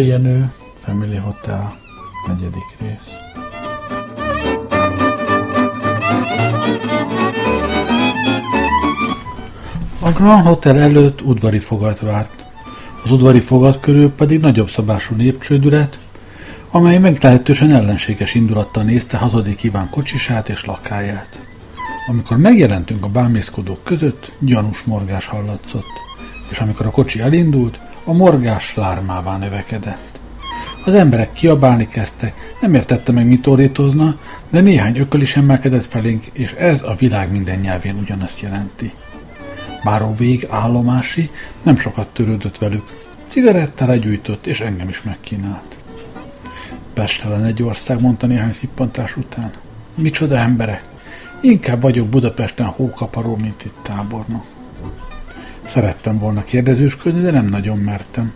Jenő, Family Hotel, negyedik rész. A Grand Hotel előtt udvari fogat várt. Az udvari fogat körül pedig nagyobb szabású népcsődület, amely meglehetősen ellenséges indulattal nézte hatodik Iván kocsisát és lakáját. Amikor megjelentünk a bámészkodók között, gyanús morgás hallatszott, és amikor a kocsi elindult, a morgás lármává növekedett. Az emberek kiabálni kezdtek, nem értette meg, mit ordítozna, de néhány ököl is emelkedett felénk, és ez a világ minden nyelvén ugyanazt jelenti. Báró vég állomási nem sokat törődött velük. Cigarettára gyújtott, és engem is megkínált. Pestelen egy ország, mondta néhány szippantás után. Micsoda emberek! Inkább vagyok Budapesten hókaparó, mint itt tábornok. Szerettem volna kérdezősködni, de nem nagyon mertem.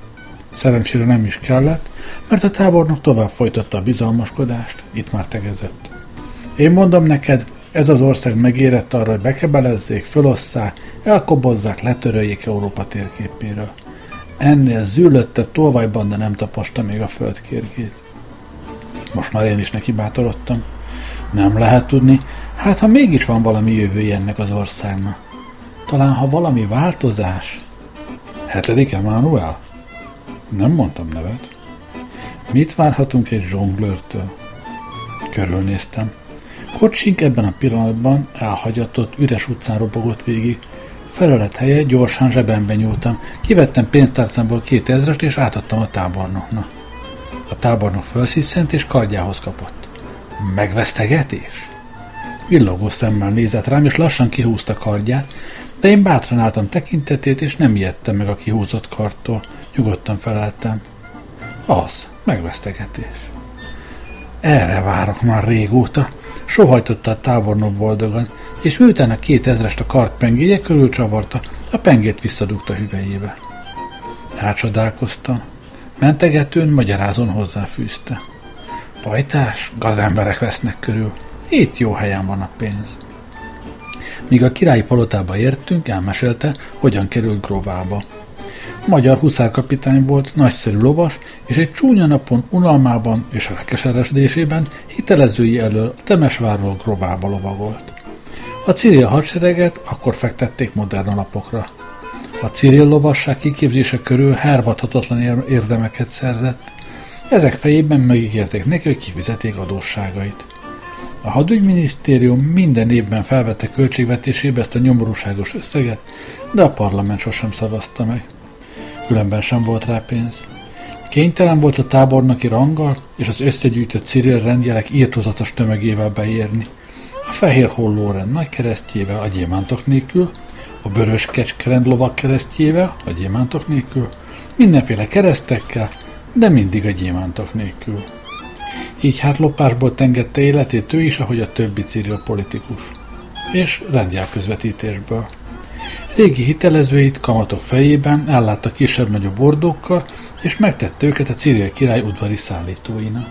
Szerencsére nem is kellett, mert a tábornok tovább folytatta a bizalmaskodást, itt már tegezett. Én mondom neked, ez az ország megérett arra, hogy bekebelezzék, fölosszák, elkobozzák, letöröljék Európa térképéről. Ennél zűlöttebb tolvajbanda nem taposta még a földkérgét. Most már én is neki bátorodtam. Nem lehet tudni, hát ha mégis van valami jövője ennek az országnak. Talán ha valami változás. Hetedik Emmanuel? Nem mondtam nevet. Mit várhatunk egy zsonglőrtől? Körülnéztem. Kocsink ebben a pillanatban elhagyatott, üres utcán robogott végig. Felelet helye gyorsan zsebembe nyúltam. Kivettem pénztárcámból két ezret, és átadtam a tábornoknak. A tábornok felsziszent, és kardjához kapott. Megvesztegetés? Villogó szemmel nézett rám, és lassan kihúzta kardját, de én bátran álltam tekintetét, és nem ijedtem meg a kihúzott karttól. Nyugodtan feleltem. Az, megvesztegetés. Erre várok már régóta, sohajtotta a tábornok boldogan, és miután a két ezrest a kart pengéje körül csavarta, a pengét visszadugta hüvelyébe. Elcsodálkoztam. Mentegetőn magyarázon hozzáfűzte. Pajtás, gazemberek vesznek körül. Itt jó helyen van a pénz. Míg a királyi palotába értünk, elmesélte, hogyan került Grovába. Magyar huszárkapitány volt, nagyszerű lovas, és egy csúnya napon unalmában és a keseresdésében hitelezői elől Temesvárról Grovába lovagolt. A Cyril hadsereget akkor fektették modern alapokra. A Cyril lovasság kiképzése körül hervadhatatlan érdemeket szerzett. Ezek fejében megígérték neki, hogy kifizeték adósságait. A hadügyminisztérium minden évben felvette költségvetésébe ezt a nyomorúságos összeget, de a parlament sosem szavazta meg. Különben sem volt rá pénz. Kénytelen volt a tábornoki ranggal és az összegyűjtött Cyril rendjelek írtozatos tömegével beérni. A fehér hollórend nagy keresztjével a gyémántok nélkül, a vörös kecskerend lovak keresztjével a gyémántok nélkül, mindenféle keresztekkel, de mindig a gyémántok nélkül. Így hát lopásból tengette életét ő is, ahogy a többi Cyril politikus. És rendjelközvetítésből. Régi hitelezőit kamatok fejében ellátta kisebb-nagyobb ordókkal, és megtette őket a Cyril király udvari szállítóinak.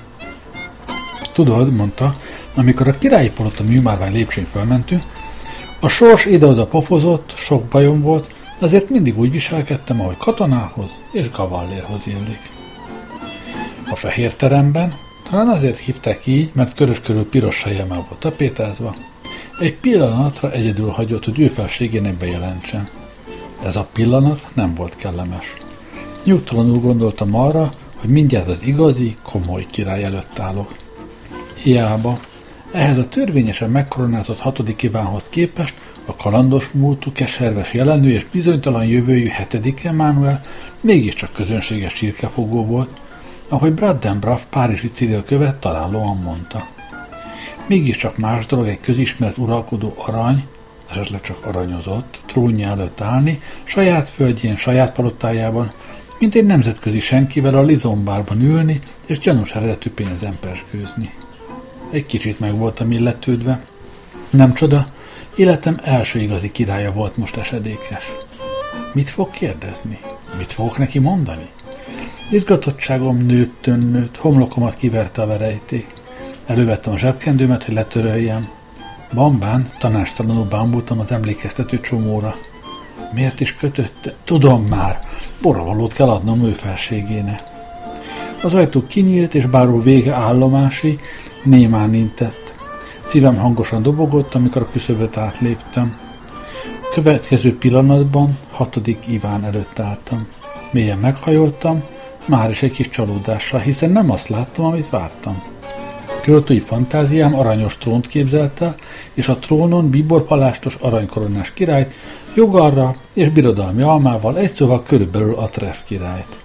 Tudod, mondta, amikor a királyi polota műmárvány lépcsőn fölmentünk, a sors ide-oda pofozott, sok bajom volt, azért mindig úgy viselkedtem, ahogy katonához és gavallérhoz illik. A fehér teremben, talán azért hívták így, mert körös körül piros sajjamá volt tapétázva, egy pillanatra egyedül hagyott, hogy ő felségének bejelentsen. Ez a pillanat nem volt kellemes. Nyugtalanul gondoltam arra, hogy mindjárt az igazi, komoly király előtt állok. Hiába. Ehhez a törvényesen megkoronázott hatodik Ivánhoz képest a kalandos múltú, keserves jelenő és bizonytalan jövőjű hetedik Emmanuel mégiscsak közönséges csirkefogó volt, ahogy Braddenbraff Párizsi Cyril követ találóan mondta. Mégiscsak más dolog egy közismert uralkodó arany, esetleg csak aranyozott, trónja előtt állni, saját földjén, saját palotájában, mint egy nemzetközi senkivel a lizombárban ülni, és gyanús eredetű pénzen perskőzni. Egy kicsit meg voltam illetődve. Nem csoda, életem első igazi királya volt most esedékes. Mit fog kérdezni? Mit fogok neki mondani? Izgatottságom nőtt, nőtt, homlokomat kiverte a verejték. Elővettem a zsebkendőmet, hogy letöröljem. Bambán tanástalanul bámultam az emlékeztető csomóra. Miért is kötötte? Tudom már, boravalót kell adnom ő felségének. Az ajtó kinyílt, és báró vége állomási némán intett. Szívem hangosan dobogott, amikor a küszöböt átléptem. Következő pillanatban hatodik Iván előtt álltam. Mélyen meghajoltam, már is egy kis csalódással, hiszen nem azt láttam, amit vártam. Költői fantáziám aranyos trónt képzelte, és a trónon biborpalástos aranykoronás királyt, jogarra és birodalmi almával, egy szóval körülbelül a Treff királyt.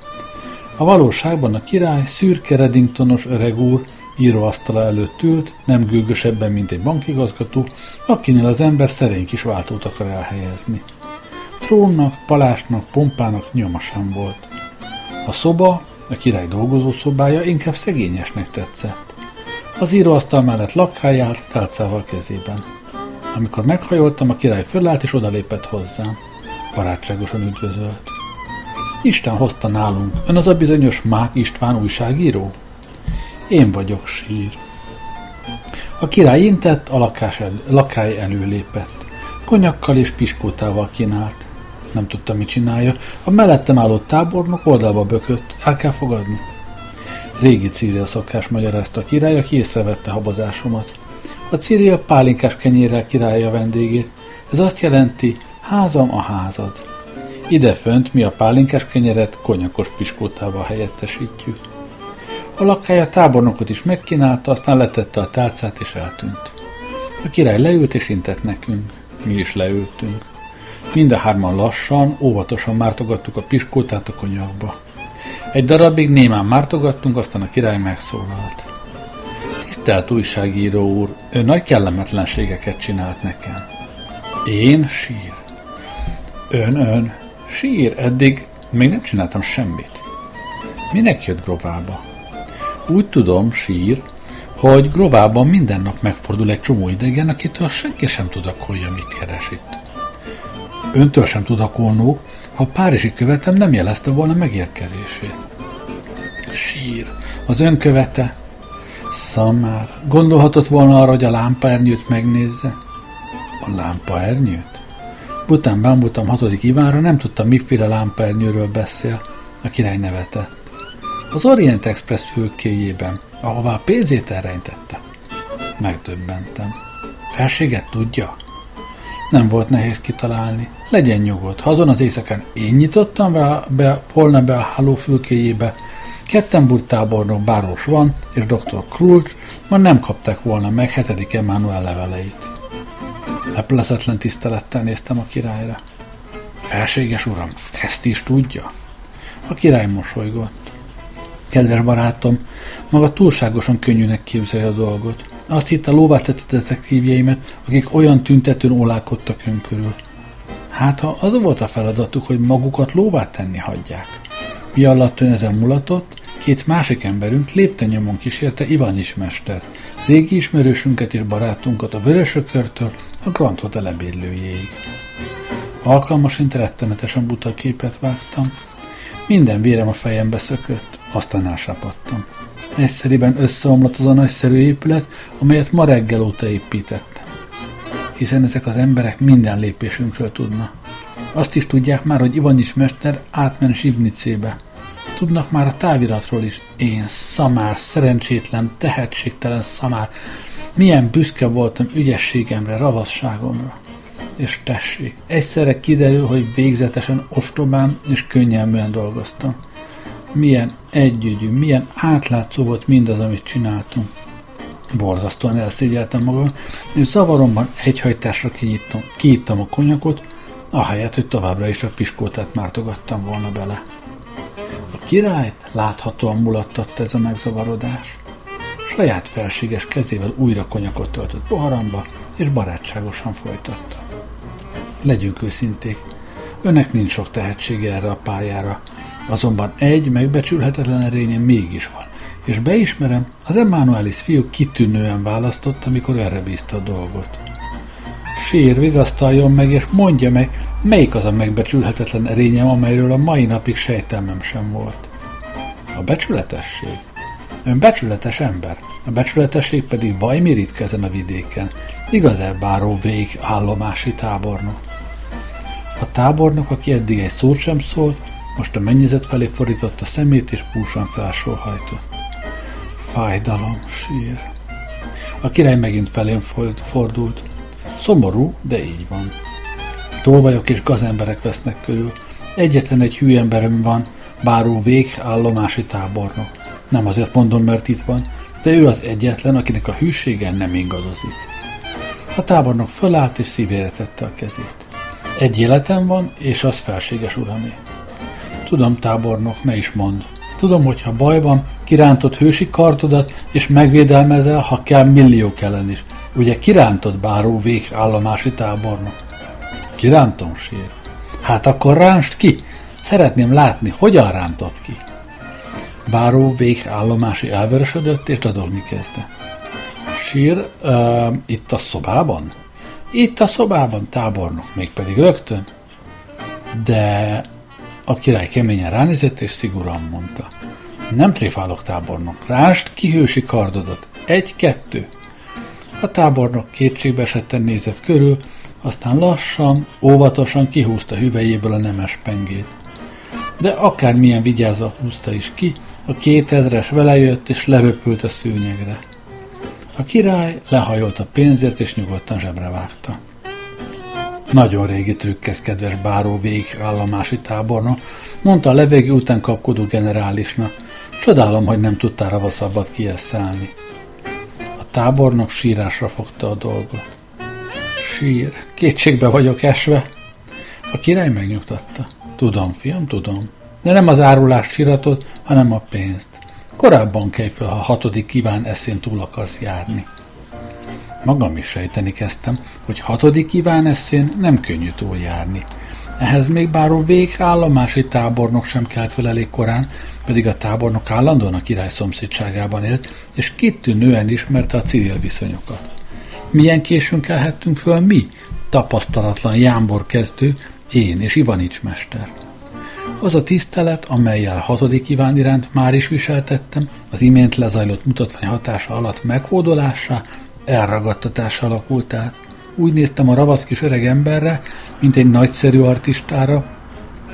A valóságban a király szürke Reddingtonos öreg úr íróasztala előtt ült, nem gőgösebben, mint egy bankigazgató, akinél az ember szerény kis váltót akar elhelyezni. Trónnak, palásnak, pompának nyoma sem volt. A szoba, a király dolgozószobája inkább szegényesnek tetszett. Az íróasztal mellett lakhely járt tálcával kezében. Amikor meghajoltam, a király fölállt és odalépett hozzám. Barátságosan üdvözölt. Isten hozta nálunk. Ön az a bizonyos Mák István újságíró? Én vagyok sír. A király intett, a lakás el, lakály előlépett. Konyakkal és piskótával kínált. Nem tudta, mit csinálja. A mellettem álló tábornok oldalba bökött. El kell fogadni. Régi Círia szokás magyarázta a király, aki észrevette habozásomat. A Círia pálinkás kenyérrel királya vendégét. Ez azt jelenti, házam a házad. Ide fönt mi a pálinkás kenyeret konyakos piskótával helyettesítjük. A lakája tábornokot is megkínálta, aztán letette a tálcát és eltűnt. A király leült és intett nekünk. Mi is leültünk. Mind a hárman lassan, óvatosan mártogattuk a piskótát a konyakba. Egy darabig némán mártogattunk, aztán a király megszólalt. Tisztelt újságíró úr, ő nagy kellemetlenségeket csinált nekem. Én sír. Ön, ön, sír, eddig még nem csináltam semmit. Minek jött Grovába? Úgy tudom, sír, hogy Grovában minden nap megfordul egy csomó idegen, akitől senki sem tudakolja, mit keres itt. Öntől sem tudakolnó, ha a párizsi követem nem jelezte volna megérkezését. Sír. Az ön követe? Szamár. Gondolhatott volna arra, hogy a lámpaernyőt megnézze? A lámpaernyőt? Bután bámultam hatodik Ivánra, nem tudtam, miféle lámpaernyőről beszél. A király nevetett. Az Orient Express fülkéjében, ahová a pénzét elrejtette. Megdöbbentem. Felséget tudja? Nem volt nehéz kitalálni. Legyen nyugodt. Ha azon az éjszakán én nyitottam be, be, volna be a háló fülkéjébe, Kettenburg tábornok Báros van, és dr. Krulcs ma nem kapták volna meg hetedik Emmanuel leveleit. Leplezetlen tisztelettel néztem a királyra. Felséges uram, ezt is tudja? A király mosolygott. Kedves barátom, maga túlságosan könnyűnek képzeli a dolgot. Azt hitte lóvátett detektívjeimet, akik olyan tüntetőn olálkodtak ön körül. Hát, ha az volt a feladatuk, hogy magukat lóvá tenni hagyják. Mi alatt ön ezen mulatott, két másik emberünk lépten kísérte Ivanis mester, régi ismerősünket és barátunkat a Vörösökörtől a Grand Hotel ebédlőjéig. Alkalmasint rettenetesen buta képet vágtam. Minden vérem a fejembe szökött, aztán elsápadtam. Egyszeriben összeomlott az a nagyszerű épület, amelyet ma reggel óta építettem. Hiszen ezek az emberek minden lépésünkről tudnak. Azt is tudják már, hogy Ivanics mester átmen Zsivnicébe. Tudnak már a táviratról is. Én szamár, szerencsétlen, tehetségtelen szamár. Milyen büszke voltam ügyességemre, ravasságomra. És tessék, egyszerre kiderül, hogy végzetesen ostobán és könnyelműen dolgoztam. Milyen együgyű, milyen átlátszó volt mindaz, amit csináltunk. Borzasztóan elszégyeltem magam, és zavaromban egyhajtásra kinyittam, kiittam a konyakot, ahelyett, hogy továbbra is a piskótát mártogattam volna bele. A királyt láthatóan mulattatta ez a megzavarodás. Saját felséges kezével újra konyakot töltött poharamba, és barátságosan folytatta. Legyünk őszinték, önnek nincs sok tehetsége erre a pályára, azonban egy megbecsülhetetlen erénye mégis van, és beismerem, az Emmanuelis fiú kitűnően választott, amikor erre bízta a dolgot. Sír, vigasztaljon meg, és mondja meg, melyik az a megbecsülhetetlen erényem, amelyről a mai napig sejtelmem sem volt. A becsületesség. Ön becsületes ember, a becsületesség pedig vajmi ritka ezen a vidéken. Igaz-e báró vég állomási tábornok? A tábornok, aki eddig egy szót sem szólt, Most a mennyezet felé fordította szemét, és búsan felsóhajtott. Fájdalom, sír. A király megint felém fordult. Szomorú, de így van. Tolvajok és gazemberek vesznek körül. Egyetlen egy hű emberem van, báró vég állomási tábornok. Nem azért mondom, mert itt van, de ő az egyetlen, akinek a hűsége nem ingadozik. A tábornok fölállt és szívére tette a kezét. Egy életem van, és az felséges uramé. Tudom, tábornok, ne is mond. Tudom, hogy ha baj van, kirántott hősi kartodat, és megvédelmezel, ha kell milliók ellen is. Ugye kirántott báró vég állomási tábornok? Kirántom, sír. Hát akkor ránst ki! Szeretném látni, hogyan rántott ki. Báró vég állomási elvörösödött, és dadogni kezdte. Sír, uh, itt a szobában? Itt a szobában, tábornok, mégpedig rögtön. De a király keményen ránézett, és szigorúan mondta. Nem tréfálok, tábornok. Rást kihősi kardodat. Egy-kettő. A tábornok kétségbe esetten nézett körül, aztán lassan, óvatosan kihúzta hüvelyéből a nemes pengét. De akármilyen vigyázva húzta is ki, a kétezres vele jött és leröpült a szőnyegre. A király lehajolt a pénzért és nyugodtan zsebre vágta. Nagyon régi trükk ez, kedves báró vég állomási táborna, mondta a levegő után kapkodó generálisna. Csodálom, hogy nem tudtál ravaszabbat kieszelni. A tábornok sírásra fogta a dolgot. Sír, kétségbe vagyok esve. A király megnyugtatta. Tudom, fiam, tudom. De nem az árulás síratot, hanem a pénzt. Korábban kelj fel, ha a hatodik kíván eszén túl akarsz járni. Magam is sejteni kezdtem, hogy hatodik kíván eszén nem könnyű túljárni. Ehhez még báró vég állomási tábornok sem kelt fel elég korán, pedig a tábornok állandóan a király szomszédságában élt, és kitűnően ismerte a civil viszonyokat. Milyen későn kelhettünk föl mi, tapasztalatlan jámbor kezdő, én és Ivanics mester. Az a tisztelet, amelyel hatodik Iván iránt már is viseltettem, az imént lezajlott mutatvány hatása alatt meghódolásra, elragadtatásra alakult át. Úgy néztem a ravasz kis öreg emberre, mint egy nagyszerű artistára,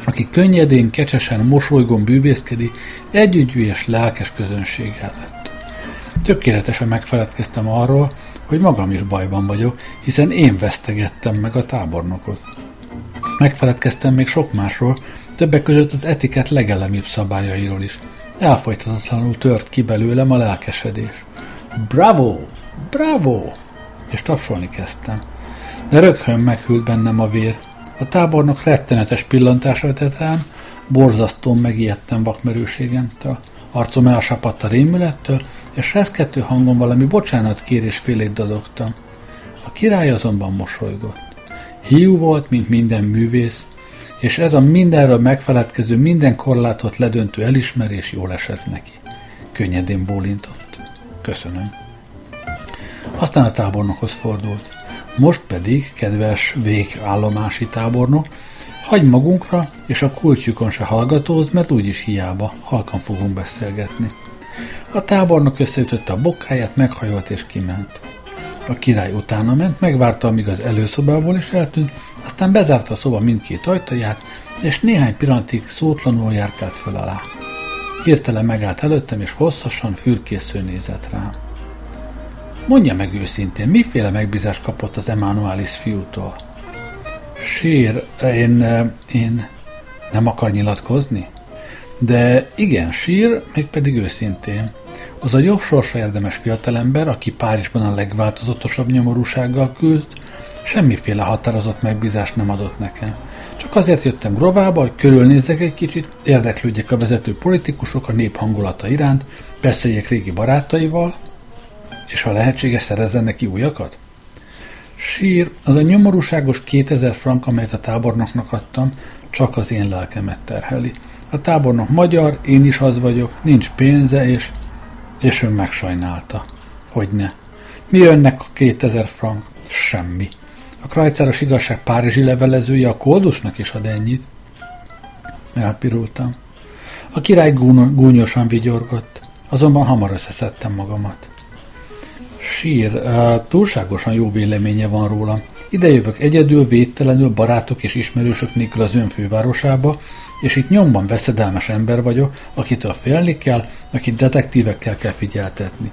aki könnyedén, kecsesen, mosolygón bűvészkedi együgyű és lelkes közönség előtt. Tökéletesen megfeledkeztem arról, hogy magam is bajban vagyok, hiszen én vesztegettem meg a tábornokot. Megfeledkeztem még sok másról, többek között az etiket legelemibb szabályairól is. Elfolytatatlanul tört ki belőlem a lelkesedés. Bravo! Bravo! És tapsolni kezdtem. De rögtön meghűlt bennem a vér. A tábornok rettenetes pillantásra vetett rám, borzasztón megijedtem vakmerőségemtől. Arcom elsapadt a rémülettől, és reszkettő hangon valami bocsánat kérés félét dadogtam. A király azonban mosolygott. Hiú volt, mint minden művész, és ez a mindenről megfeledkező, minden korlátot ledöntő elismerés jól esett neki. Könnyedén bólintott. Köszönöm. Aztán a tábornokhoz fordult. Most pedig, kedves végállomási tábornok, hagy magunkra, és a kulcsukon se hallgatóz, mert úgyis hiába, halkan fogunk beszélgetni. A tábornok összeütötte a bokáját, meghajolt és kiment. A király utána ment, megvárta, amíg az előszobából is eltűnt, aztán bezárta a szoba mindkét ajtaját, és néhány pillanatig szótlanul járkált föl alá. Hirtelen megállt előttem, és hosszasan fürkésző nézett rám. Mondja meg őszintén, miféle megbízást kapott az Emanuelis fiútól? Sír, én, én nem akar nyilatkozni? De igen, sír, mégpedig őszintén. Az a jobb sorsa érdemes fiatalember, aki Párizsban a legváltozatosabb nyomorúsággal küzd, semmiféle határozott megbízást nem adott nekem. Csak azért jöttem Grovába, hogy körülnézzek egy kicsit, érdeklődjek a vezető politikusok a nép hangulata iránt, beszéljek régi barátaival, és ha lehetséges, szerezzen neki újakat? Sír, az a nyomorúságos 2000 frank, amelyet a tábornoknak adtam, csak az én lelkemet terheli. A tábornok magyar, én is az vagyok, nincs pénze, és... És ön megsajnálta. Hogy ne. Mi önnek a 2000 frank? Semmi. A krajcáros igazság párizsi levelezője a koldusnak is ad ennyit. Elpirultam. A király gúnyosan vigyorgott, azonban hamar összeszedtem magamat. Sír, túlságosan jó véleménye van róla. Ide jövök egyedül, védtelenül, barátok és ismerősök nélkül az ön fővárosába, és itt nyomban veszedelmes ember vagyok, akitől félni kell, akit detektívekkel kell figyeltetni.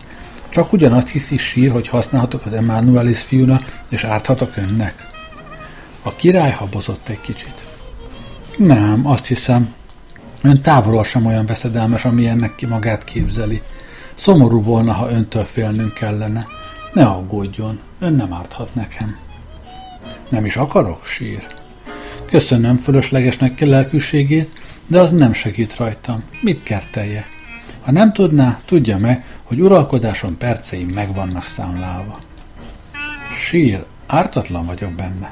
Csak ugyanazt hiszi sír, hogy használhatok az Emmanuelis fiúna, és árthatok önnek. A király habozott egy kicsit. Nem, azt hiszem, ön távolról sem olyan veszedelmes, amilyennek ki magát képzeli. Szomorú volna, ha öntől félnünk kellene. Ne aggódjon, ön nem árthat nekem. Nem is akarok, sír. Köszönöm fölöslegesnek lelkűségét, de az nem segít rajtam. Mit kerteljek? Ha nem tudná, tudja meg, hogy uralkodásom perceim meg vannak számlálva. Sír, ártatlan vagyok benne.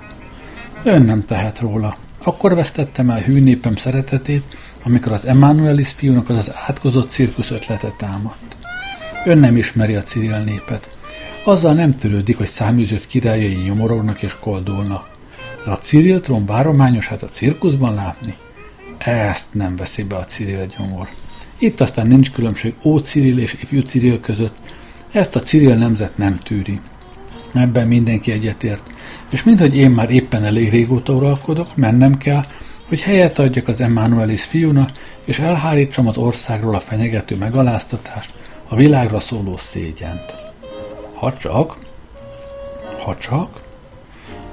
Ön nem tehet róla. Akkor vesztettem el hű népem szeretetét, amikor az Emmanuelis fiúnak az az átkozott cirkusz ötlete támadt. Ön nem ismeri a civil népet. Azzal nem törődik, hogy száműzött királyai nyomorognak és koldulnak. De a Cyril trón várományosát a cirkuszban látni? Ezt nem veszi be a Cyril gyomor. Itt aztán nincs különbség Ó Cyril és ifjú Cyril között. Ezt a Cyril nemzet nem tűri. Ebben mindenki egyetért. És minthogy én már éppen elég régóta uralkodok, mennem kell, hogy helyet adjak az Emmanuelis fiúna, és elhárítsam az országról a fenyegető megaláztatást, a világra szóló szégyent. Ha csak, ha csak,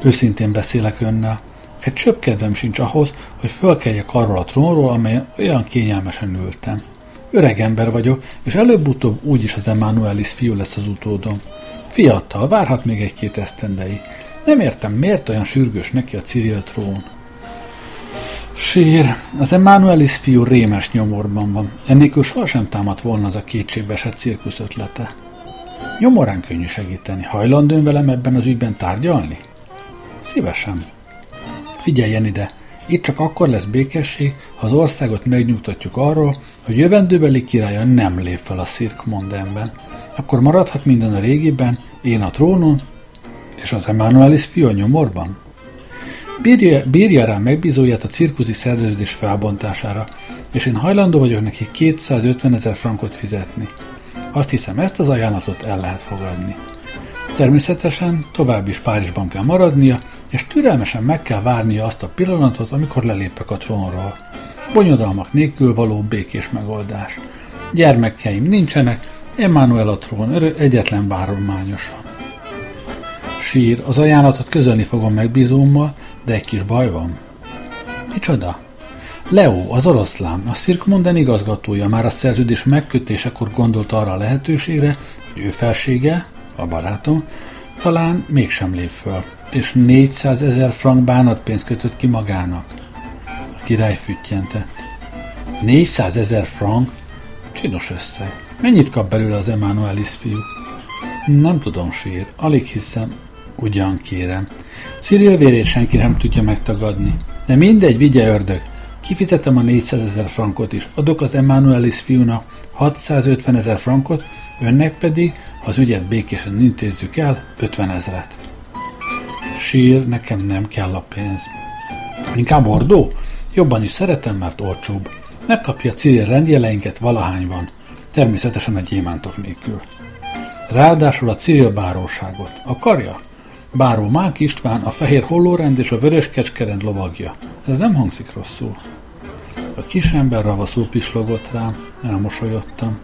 őszintén beszélek önnel, egy csöpp kedvem sincs ahhoz, hogy fölkeljek arról a trónról, amelyen olyan kényelmesen ültem. Öreg ember vagyok, és előbb-utóbb úgyis az Emmanuelis fiú lesz az utódom. Fiattal, várhat még egy-két esztendei. Nem értem, miért olyan sürgős neki a Cyril trón. Sír, az Emmanuelis fiú rémes nyomorban van. Ennélkül sohasem támadt volna az a kétségbeesett cirkusz ötlete. Nyomorán könnyű segíteni. Hajlandó velem ebben az ügyben tárgyalni? Szívesen. Figyeljen ide, itt csak akkor lesz békesség, ha az országot megnyugtatjuk arról, hogy jövendőbeli királya nem lép fel a Szirk Mondenben. Akkor maradhat minden a régiben, én a trónon, és az Emmanuelis fiú a nyomorban? Bírja, bírja rá megbízóját a cirkuszi szerződés felbontására, és én hajlandó vagyok neki 250 ezer frankot fizetni. Azt hiszem, ezt az ajánlatot el lehet fogadni. Természetesen tovább is Párizsban kell maradnia, és türelmesen meg kell várnia azt a pillanatot, amikor lelépek a trónról. Bonyodalmak nélkül való békés megoldás. Gyermekeim nincsenek, Emmanuel a trón egyetlen várományosa. Sír, az ajánlatot közölni fogom megbízómmal, de egy kis baj van. Micsoda? Leo, az oroszlán, a Szirkmonden igazgatója már a szerződés megkötésekor gondolt arra a lehetőségre, hogy ő felsége, a barátom, talán mégsem lép föl, és 400 ezer frank bánatpénzt kötött ki magának. A király füttyentett. 400 ezer frank? Csinos összeg. Mennyit kap belőle az Emmanuelis fiú? Nem tudom, sír. Alig hiszem. Ugyan kérem. Cyril vérét senki nem tudja megtagadni. De mindegy, vigye ördög. Kifizetem a 400 ezer frankot is. Adok az Emmanuelis fiúnak 650 ezer frankot, önnek pedig, ha az ügyet békésen intézzük el, 50 ezeret. Sír, nekem nem kell a pénz. Inkább ordó? Jobban is szeretem, mert olcsóbb. Megkapja Cyril rendjeleinket valahány van. Természetesen a gyémántok nélkül. Ráadásul a Cyril báróságot. Akarja? Báró Mák István, a fehér hollórend és a vörös kecskerend lovagja. Ez nem hangzik rosszul. A kisember ravaszul pislogott rám, elmosolyodtam.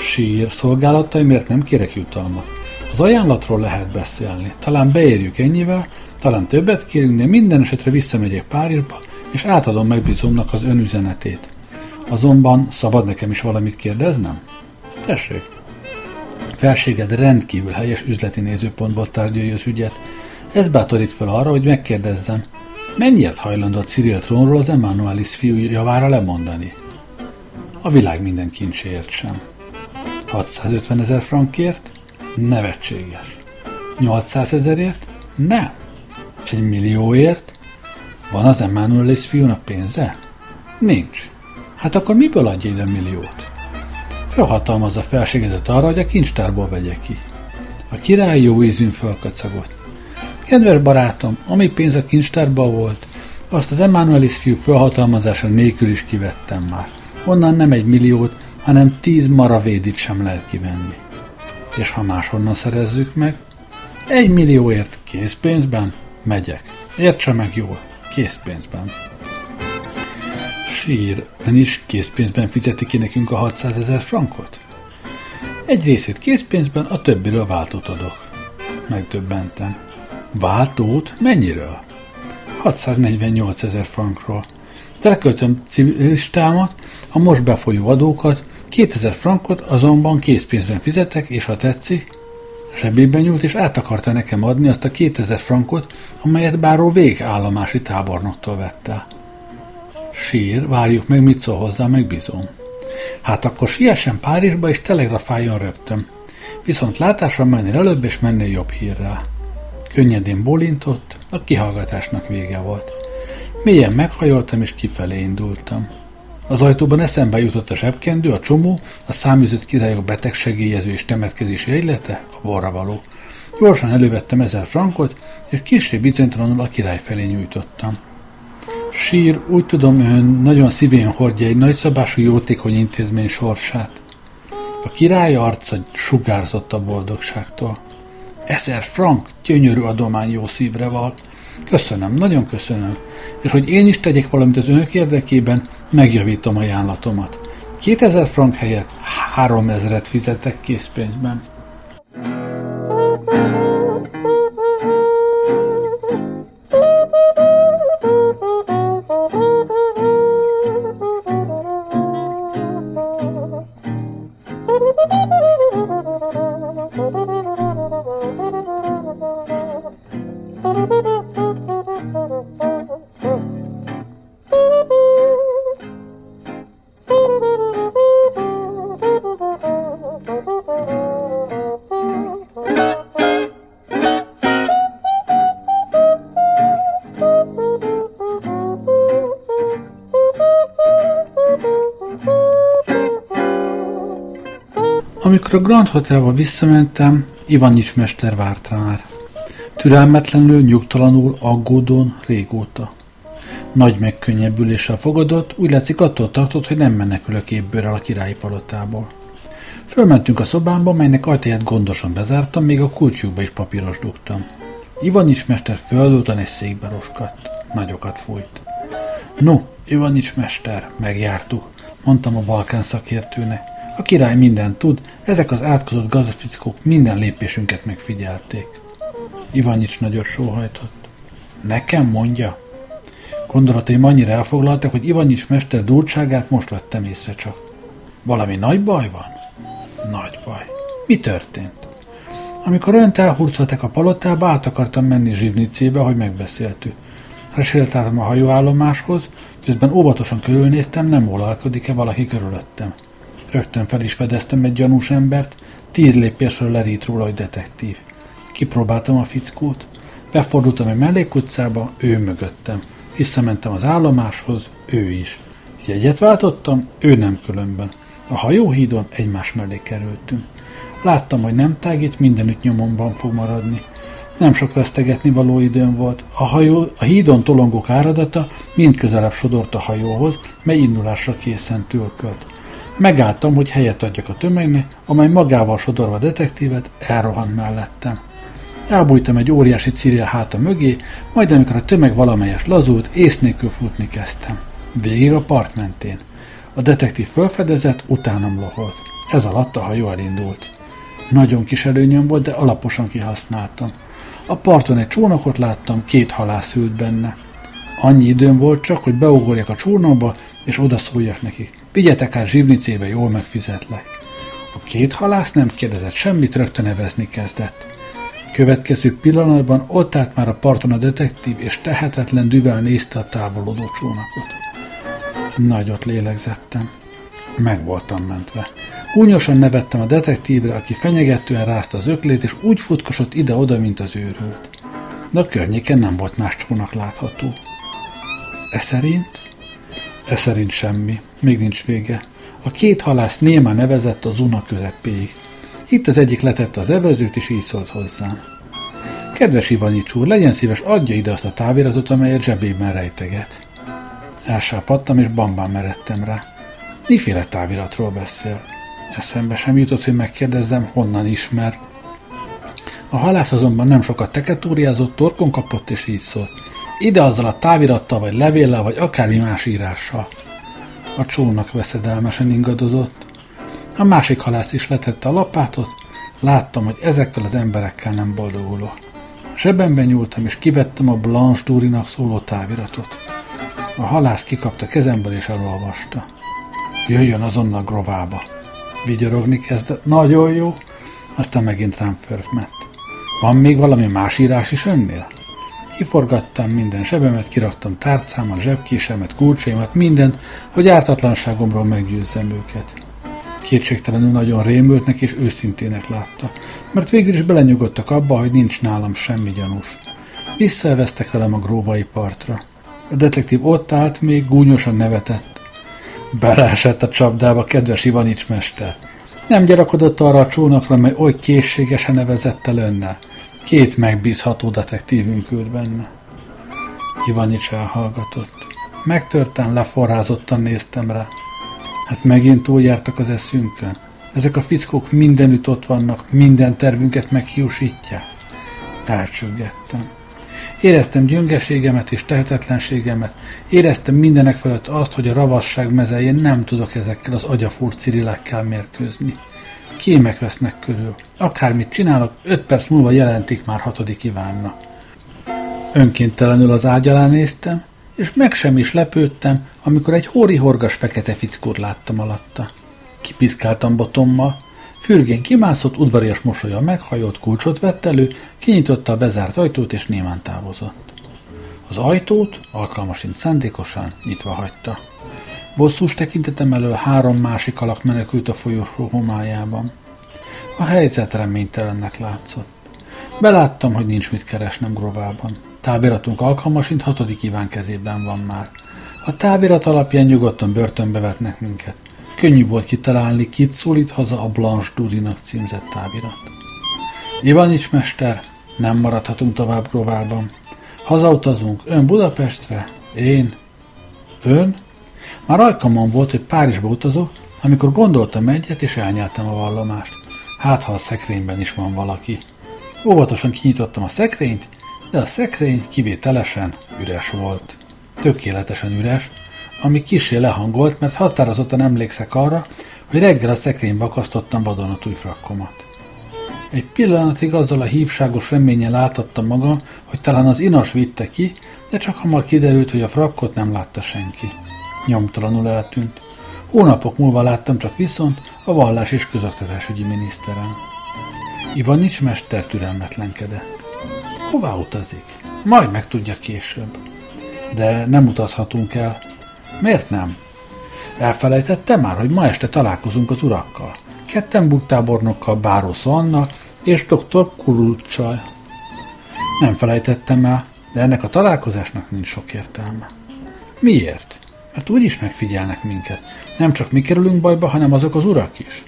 Sír, szolgálataimért nem kérek jutalmat. Az ajánlatról lehet beszélni. Talán beérjük ennyivel, talán többet kérünk, de minden esetre visszamegyek Párizsba, és átadom megbízomnak az önüzenetét. Azonban szabad nekem is valamit kérdeznem? Tessék. Felséged rendkívül helyes üzleti nézőpontból tárgyalja az ügyet. Ez bátorít fel arra, hogy megkérdezzem, mennyiért a Cyril trónról az Emmanuelis fiú javára lemondani? A világ minden kincséért sem. 650 ezer frankért? Nevetséges. 800 ezerért? Nem. Egy millióért? Van az Emmanuelis fiúnak pénze? Nincs. Hát akkor miből adja ide milliót? Felhatalmazza felségedet arra, hogy a kincstárból vegye ki. A király jó ízűn fölkacagott. Kedves barátom, ami pénz a kincstárban volt, azt az Emmanuelis fiú felhatalmazása nélkül is kivettem már. Onnan nem egy milliót, hanem tíz maravédit sem lehet kivenni. És ha máshonnan szerezzük meg, egy millióért készpénzben megyek. Értse meg jól, készpénzben. Sír, ön is készpénzben fizeti ki nekünk a 600 ezer frankot? Egy részét készpénzben, a többiről váltót adok. Megdöbbentem. Váltót? Mennyiről? 648 ezer frankról. Teleköltöm civilistámat, a most befolyó adókat, 2000 frankot azonban készpénzben fizetek, és ha tetszik, zsebébe nyúlt, és át akarta nekem adni azt a 2000 frankot, amelyet báró végállomási tábornoktól vette. Sír, várjuk meg, mit szól hozzá, megbízom. Hát akkor siessen Párizsba, és telegrafáljon rögtön. Viszont látásra menni előbb, és menni jobb hírrel. Könnyedén bolintott, a kihallgatásnak vége volt. Mélyen meghajoltam, és kifelé indultam. Az ajtóban eszembe jutott a zsebkendő, a csomó, a száműzött királyok betegsegélyező és temetkezési egylete, a borra való. Gyorsan elővettem ezer frankot, és később bizonytalanul a király felé nyújtottam. Sír, úgy tudom, ön nagyon szívén hordja egy nagyszabású jótékony intézmény sorsát. A király arca sugárzott a boldogságtól. Ezer frank, gyönyörű adomány jó szívre val. Köszönöm, nagyon köszönöm. És hogy én is tegyek valamit az önök érdekében, megjavítom ajánlatomat. 2000 frank helyett 3000-et fizetek készpénzben. Amikor a Grand Hotelba visszamentem, Ivanics mester várt már. Türelmetlenül, nyugtalanul, aggódón, régóta. Nagy megkönnyebbüléssel fogadott, úgy látszik attól tartott, hogy nem menekülök évbőrrel a királyi palotából. Fölmentünk a szobámba, melynek ajtaját gondosan bezártam, még a kulcsukba is papíros dugtam. Ivanics mester földultan egy székbe roskadt. Nagyokat fújt. No, Ivanics mester, megjártuk, mondtam a Balkán szakértőnek. A király mindent tud, ezek az átkozott gazdafickók minden lépésünket megfigyelték. Ivanics nagyot sóhajtott. Nekem mondja? Gondolataim annyira elfoglaltak, hogy Ivanics mester durtságát most vettem észre csak. Valami nagy baj van? Nagy baj. Mi történt? Amikor önt elhurcoltak a palotába, át akartam menni Zsivnicébe, hogy megbeszéltük. Resétáltam a hajóállomáshoz, közben óvatosan körülnéztem, nem olalkodik-e valaki körülöttem. Rögtön fel is fedeztem egy gyanús embert, tíz lépésről lerít róla, hogy detektív. Kipróbáltam a fickót, befordultam egy mellékutcába, ő mögöttem. Visszamentem az állomáshoz, ő is. Jegyet váltottam, ő nem különben. A hajóhídon egymás mellé kerültünk. Láttam, hogy nem tágít, mindenütt nyomomban fog maradni. Nem sok vesztegetni való időm volt. A, hajó, a hídon tolongók áradata mind közelebb sodort a hajóhoz, mely indulásra készen tülkölt. Megálltam, hogy helyet adjak a tömegnek, amely magával sodorva detektívet elrohant mellettem. Elbújtam egy óriási círja háta mögé, majd amikor a tömeg valamelyes lazult, ész nélkül futni kezdtem. Végig a part mentén. A detektív fölfedezett, utánam loholt. Ez alatt a hajó elindult. Nagyon kis előnyöm volt, de alaposan kihasználtam. A parton egy csónakot láttam, két halász ült benne. Annyi időm volt csak, hogy beugorjak a csónakba, és odaszóljak nekik. Vigyetek át zsivnicébe, jól megfizetlek. A két halász nem kérdezett semmit, rögtön nevezni kezdett. Következő pillanatban ott állt már a parton a detektív, és tehetetlen düvel nézte a távolodó csónakot. Nagyot lélegzettem. Meg voltam mentve. Gúnyosan nevettem a detektívre, aki fenyegetően rázta az öklét, és úgy futkosott ide-oda, mint az őrült. De a környéken nem volt más csónak látható. E szerint? E szerint semmi. Még nincs vége. A két halász néma nevezett a zuna közepéig. Itt az egyik letette az evezőt, és így szólt hozzám. Kedves Ivanics úr, legyen szíves, adja ide azt a táviratot, amelyet zsebében rejteget. Elsápadtam, és bambán meredtem rá. Miféle táviratról beszél? Eszembe sem jutott, hogy megkérdezzem, honnan ismer. A halász azonban nem sokat teketóriázott, torkon kapott, és így szólt. Ide azzal a távirattal, vagy levéllel, vagy akármi más írással. A csónak veszedelmesen ingadozott. A másik halász is letette a lapátot, láttam, hogy ezekkel az emberekkel nem boldogulok. Zsebemben nyúltam, és kivettem a Blanche Durinak szóló táviratot. A halász kikapta kezemből, és elolvasta. Jöjjön azonnal grovába. Vigyorogni kezdett. Nagyon jó. Aztán megint rám förfmett. Van még valami más írás is önnél? Kiforgattam minden zsebemet, kiraktam tárcámat, zsebkésemet, kulcsaimat, mindent, hogy ártatlanságomról meggyőzzem őket. Kétségtelenül nagyon rémültnek és őszintének látta, mert végül is belenyugodtak abba, hogy nincs nálam semmi gyanús. Visszaeveztek velem a gróvai partra. A detektív ott állt, még gúnyosan nevetett. Beleesett a csapdába, kedves Ivanics mester. Nem gyarakodott arra a csónakra, mely oly készségesen nevezett el önnel. Két megbízható detektívünk ült benne. Ivanics elhallgatott. Megtörten, leforrázottan néztem rá. Hát megint túljártak az eszünkön. Ezek a fickók mindenütt ott vannak, minden tervünket meghiúsítják. Elcsüggettem. Éreztem gyöngeségemet és tehetetlenségemet, éreztem mindenek felett azt, hogy a ravasság mezején nem tudok ezekkel az agyafúr cirilekkel mérkőzni. Kémek vesznek körül. Akármit csinálok, öt perc múlva jelentik már hatodik Ivánna. Önkéntelenül az ágy alá néztem, és meg sem is lepődtem, amikor egy hóri horgas fekete fickót láttam alatta. Kipiszkáltam botommal, fürgén kimászott, udvarias mosolya meghajolt, kulcsot vett elő, kinyitotta a bezárt ajtót, és némán távozott. Az ajtót alkalmasint szándékosan nyitva hagyta. Bosszús tekintetem elől három másik alak menekült a folyosó homályában. A helyzet reménytelennek látszott. Beláttam, hogy nincs mit keresnem grovában. Táviratunk alkalmasint hatodik Iván kezében van már. A távirat alapján nyugodtan börtönbe vetnek minket. Könnyű volt kitalálni, kit szólít haza a Blanche Durinak címzett távirat. Ivanics mester, nem maradhatunk tovább Grovában. Hazautazunk, ön Budapestre, én, ön. Már alkalmam volt, hogy Párizsba utazok, amikor gondoltam egyet, és elnyeltem a vallomást. Hát, ha a szekrényben is van valaki. Óvatosan kinyitottam a szekrényt, de a szekrény kivételesen üres volt. Tökéletesen üres, ami kisé lehangolt, mert határozottan emlékszek arra, hogy reggel a szekrénybe akasztottam vadonatúj frakkomat. Egy pillanatig azzal a hívságos reményen látottam magam, hogy talán az inas vitte ki, de csak hamar kiderült, hogy a frakkot nem látta senki. Nyomtalanul eltűnt. Hónapok múlva láttam csak viszont a vallás és közoktatásügyi miniszteren. Ivanics mester türelmetlenkedett. Hová utazik? Majd megtudja később. De nem utazhatunk el. Miért nem? Elfelejtette már, hogy ma este találkozunk az urakkal. Kettenburg tábornokkal, Bárosz Anna és dr. Kurulcsal. Nem felejtettem el, de ennek a találkozásnak nincs sok értelme. Miért? Mert úgyis megfigyelnek minket. Nem csak mi kerülünk bajba, hanem azok az urak is.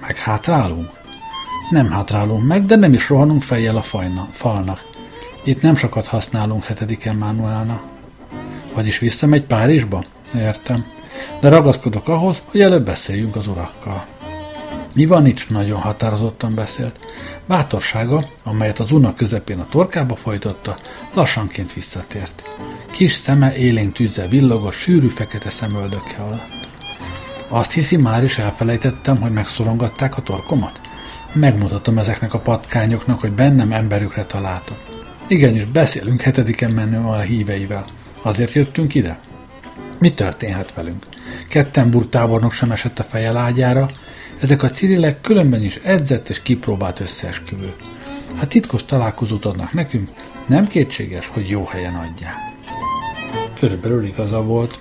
Meg hátrálunk? Nem hátrálunk meg, de nem is rohanunk fejjel a fajna, falnak. Itt nem sokat használunk hetediken Manuelna. Vagyis visszamegy Párizsba? Értem. De ragaszkodok ahhoz, hogy előbb beszéljünk az urakkal. Ivanics nagyon határozottan beszélt. Bátorsága, amelyet az unnak közepén a torkába folytotta, lassanként visszatért. Kis szeme élénk tűzzel villogott, sűrű fekete szemöldöke alatt. Azt hiszi, már is elfelejtettem, hogy megszorongatták a torkomat? Megmutatom ezeknek a patkányoknak, hogy bennem emberükre találtak. Igenis, beszélünk hetediken menő a híveivel. Azért jöttünk ide? Mi történhet velünk? Kettenburg tábornok sem esett a feje lágyára, ezek a cirilek különben is edzett és kipróbált összeesküvő. Ha titkos találkozót adnak nekünk, nem kétséges, hogy jó helyen adják. Körülbelül igaza volt.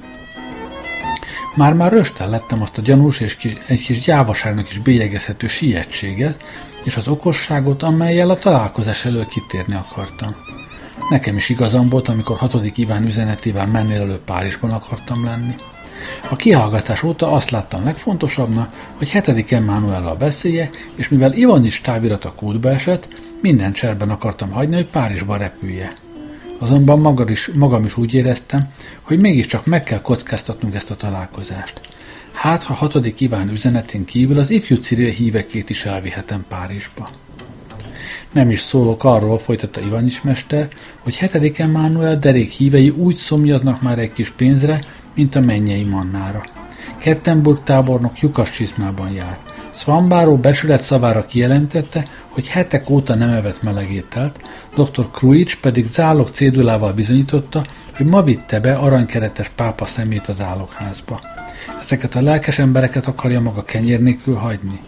Már-már röstel lettem azt a gyanús és kis, egy kis gyávaságnak is bélyegezhető sietséget, és az okosságot, amelyel a találkozás elől kitérni akartam. Nekem is igazam volt, amikor hatodik Iván üzenetével mennél elő Párizsban akartam lenni. A kihallgatás óta azt láttam legfontosabbnak, hogy hetedik Emmanuellal beszélje, és mivel Ivan is távirata kútba esett, minden cserben akartam hagyni, hogy Párizsba repülje. Azonban magam is, magam is úgy éreztem, hogy mégiscsak meg kell kockáztatnunk ezt a találkozást. Hát, ha hatodik Iván üzenetén kívül az ifjú Ciril hívekét is elvihetem Párizsba. Nem is szólok arról, folytatta Ivanics mester, hogy hetedik Emmanuel derék hívei úgy szomjaznak már egy kis pénzre, mint a mennyei mannára. Kettenburg tábornok lyukas csizmában jár. Svambáró becsület szavára kijelentette, hogy hetek óta nem evett melegételt, dr. Kruics pedig zálog cédulával bizonyította, hogy ma vitte be aranykeretes pápa szemét az álogházba. Ezeket a lelkes embereket akarja maga kenyér nélkül hagyni?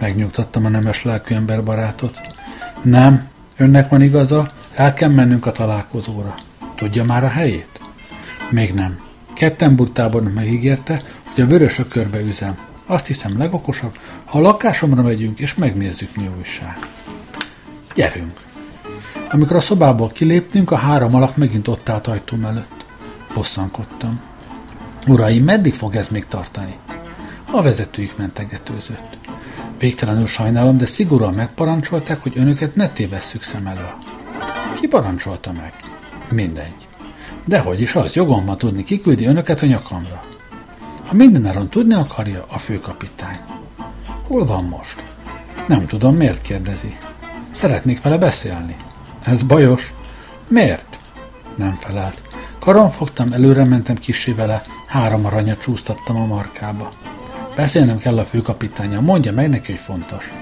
Megnyugtattam a nemes lelkű ember barátot. Nem, önnek van igaza, el kell mennünk a találkozóra. Tudja már a helyét? Még nem. Kettenburg tábornok megígérte, hogy a vörösök körbe üzem. Azt hiszem legokosabb, ha a lakásomra megyünk és megnézzük mi újság. Gyerünk! Amikor a szobából kiléptünk, a három alak megint ott állt ajtóm előtt. Bosszankodtam. Uraim, meddig fog ez még tartani? A vezetőjük mentegetőzött. Végtelenül sajnálom, de szigorúan megparancsolták, hogy önöket ne tévesszük szem elől. Ki parancsolta meg? Mindegy. Dehogy is az, jogom van tudni, kiküldi önöket a nyakamra. Ha mindenáron tudni akarja, a főkapitány. Hol van most? Nem tudom, miért kérdezi. Szeretnék vele beszélni. Ez bajos. Miért? Nem felelt. Karon fogtam, előre mentem kissé vele, három aranyat csúsztattam a markába. Beszélnem kell a főkapitánya, mondja meg neki, hogy fontos.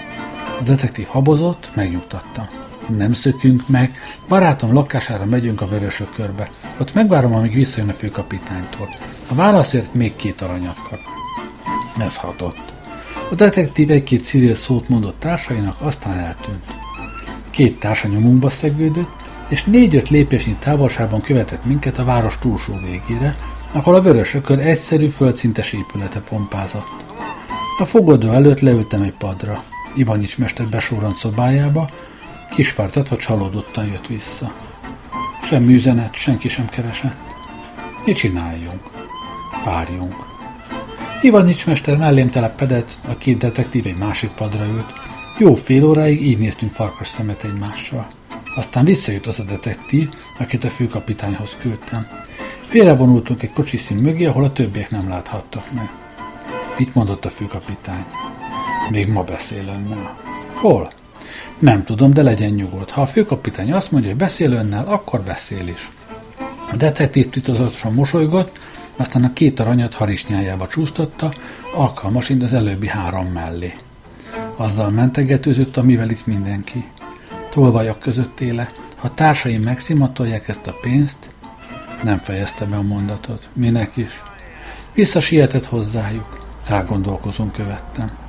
A detektív habozott, megnyugtattam. Nem szökünk meg, barátom lakására megyünk a vörösök körbe. Ott megvárom, amíg visszajön a főkapitánytól. A válaszért még két aranyat kap. Ez hatott. A detektív egy-két civil szót mondott társainak, aztán eltűnt. Két társa nyomunkba szegődött, és négy-öt lépésnyi távolságban követett minket a város túlsó végére, ahol a vörösökön egyszerű földszintes épülete pompázott. A fogadó előtt leültem egy padra. Ivanics mester besórant szobájába, kisvártatva csalódottan jött vissza. Semmi üzenet, senki sem keresett. Mit csináljunk? Várjunk. Ivanics mester mellém telepedett, a két detektív egy másik padra ült. Jó fél óráig így néztünk farkas szemet egymással. Aztán visszajött az a detektív, akit a főkapitányhoz küldtem. Félrevonultunk egy kocsiszín mögé, ahol a többiek nem láthattak meg. Mit mondott a főkapitány? Még ma beszél önnel. Hol? Nem tudom, de legyen nyugodt. Ha a főkapitány azt mondja, hogy beszél önnel, akkor beszél is. A detektív titokzatosan mosolygott, aztán a két aranyat harisnyájába csúsztatta, alkalmasint az előbbi három mellé. Azzal mentegetőzött, amivel itt mindenki. Tolvajak között éle. Ha társaim megszimatolják ezt a pénzt, nem fejezte be a mondatot. Minek is? Visszasietett hozzájuk. Elgondolkozom követtem.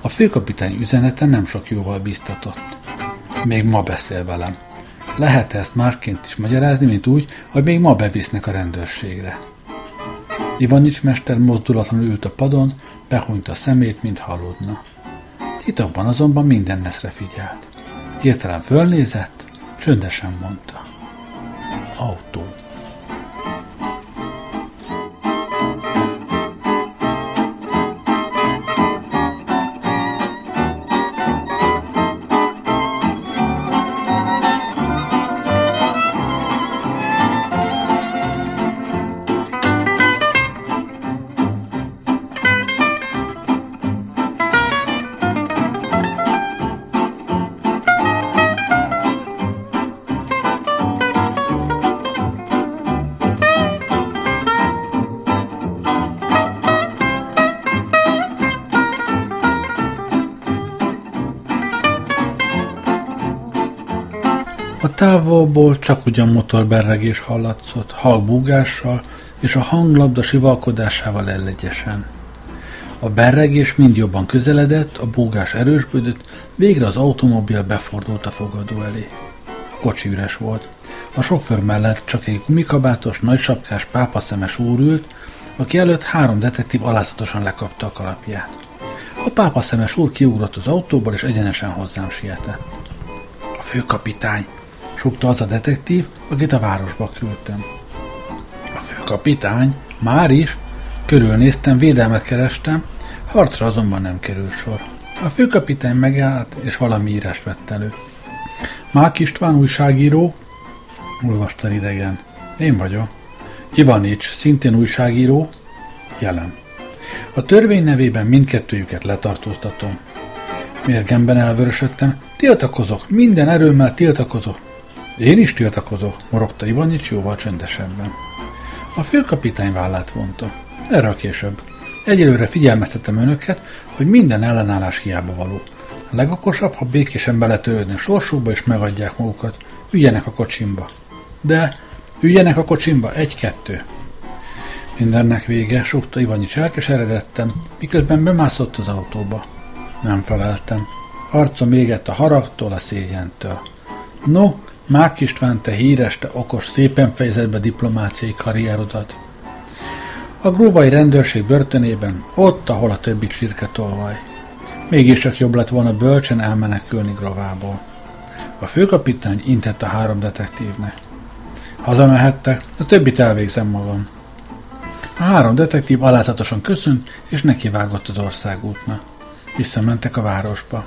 A főkapitány üzenete nem sok jóval biztatott. Még ma beszél velem. lehet ezt másként is magyarázni, mint úgy, hogy még ma bevisznek a rendőrségre. Ivanics mester mozdulatlanul ült a padon, behunyta a szemét, mint haludna. Titokban azonban minden neszre figyelt. Hirtelen fölnézett, csöndesen mondta. Autó. Távolból csak ugyan motorberregés hallatszott, halbúgással és a hanglabda sivalkodásával ellegyesen. A berregés mind jobban közeledett, a búgás erősbödött, végre az automobil befordult a fogadó elé. A kocsi üres volt. A sofőr mellett csak egy gumikabátos, nagysapkás pápaszemes úr ült, aki előtt három detektív alázatosan lekapta a kalapját. A pápaszemes úr kiugrott az autóból, és egyenesen hozzám sietett. A főkapitány, súgta az a detektív, akit a városba küldtem. A főkapitány, már is, körülnéztem, védelmet kerestem, harcra azonban nem került sor. A főkapitány megállt, és valami írást vett elő. Mák István újságíró, olvasta idegen. Én vagyok. Ivanics, szintén újságíró, jelen. A törvény nevében mindkettőjüket letartóztatom. Mérgemben elvörösödtem. Tiltakozok, minden erőmmel tiltakozok. Én is tiltakozok, morogta Ivanics jóval csendesebben. A főkapitány vállát vonta. Erre a később. Egyelőre figyelmeztetem önöket, hogy minden ellenállás hiába való. A legokosabb, ha békésen beletörődnek sorsukba és megadják magukat. Üljenek a kocsimba. De üljenek a kocsimba, egy-kettő. Mindennek vége, sokta Ivanyics elkeseredettem, miközben bemászott az autóba. Nem feleltem. Arcom égett a haragtól, a szégyentől. No, Mák István, te híres, te okos, szépen fejezed be diplomáciai karrierodat. A grúvai rendőrség börtönében, ott, ahol a többi csirke tolvaj. Mégiscsak jobb lett volna bölcsen elmenekülni grovából. A főkapitány intett a három detektívnek. Hazamehettek, a többit elvégzem magam. A három detektív alázatosan köszönt, és nekivágott az országútnak. Visszamentek a városba.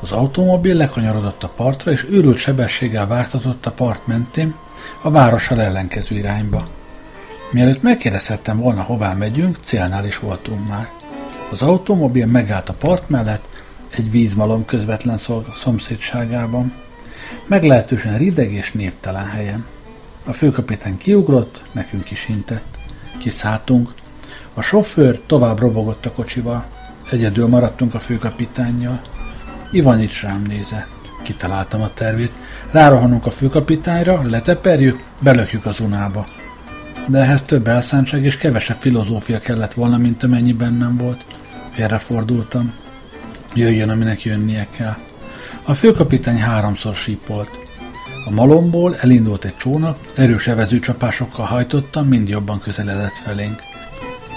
Az automobil lekanyarodott a partra, és őrült sebességgel vártatott a part mentén, a várossal ellenkező irányba. Mielőtt megkérdezhettem volna, hová megyünk, célnál is voltunk már. Az automobil megállt a part mellett, egy vízmalom közvetlen szomszédságában. Meglehetősen rideg és néptelen helyen. A főkapitány kiugrott, nekünk is intett. Kiszálltunk. A sofőr tovább robogott a kocsival. Egyedül maradtunk a főkapitánnyal. Ivanics rám nézett. Kitaláltam a tervét. Rárohanunk a főkapitányra, leteperjük, belökjük az unába. De ehhez több elszántság és kevesebb filozófia kellett volna, mint amennyi bennem volt. Félrefordultam. Jöjjön, aminek jönnie kell. A főkapitány háromszor sípolt. A malomból elindult egy csónak, erős evezőcsapásokkal hajtottam, mind jobban közeledett felénk.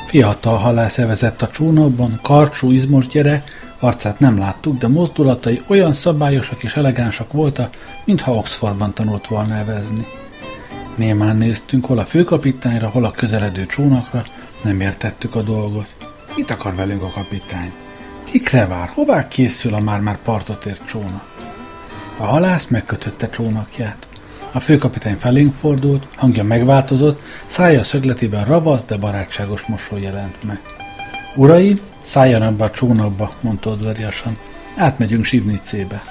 Fiatal halász evezett a csónakban, karcsú, izmos gyere, arcát nem láttuk, de mozdulatai olyan szabályosak és elegánsak voltak, mintha Oxfordban tanult volna evezni. Némán néztünk hol a főkapitányra, hol a közeledő csónakra, nem értettük a dolgot. Mit akar velünk a kapitány? Kikre vár? Hová készül a már-már partot ért csónak? A halász megkötötte csónakját. A főkapitány felénk fordult, hangja megváltozott, szája szögletében ravasz, de barátságos mosoly jelent meg. Uraim, szálljanak be a csónakba, mondta udvariasan. Átmegyünk Zsivnicébe.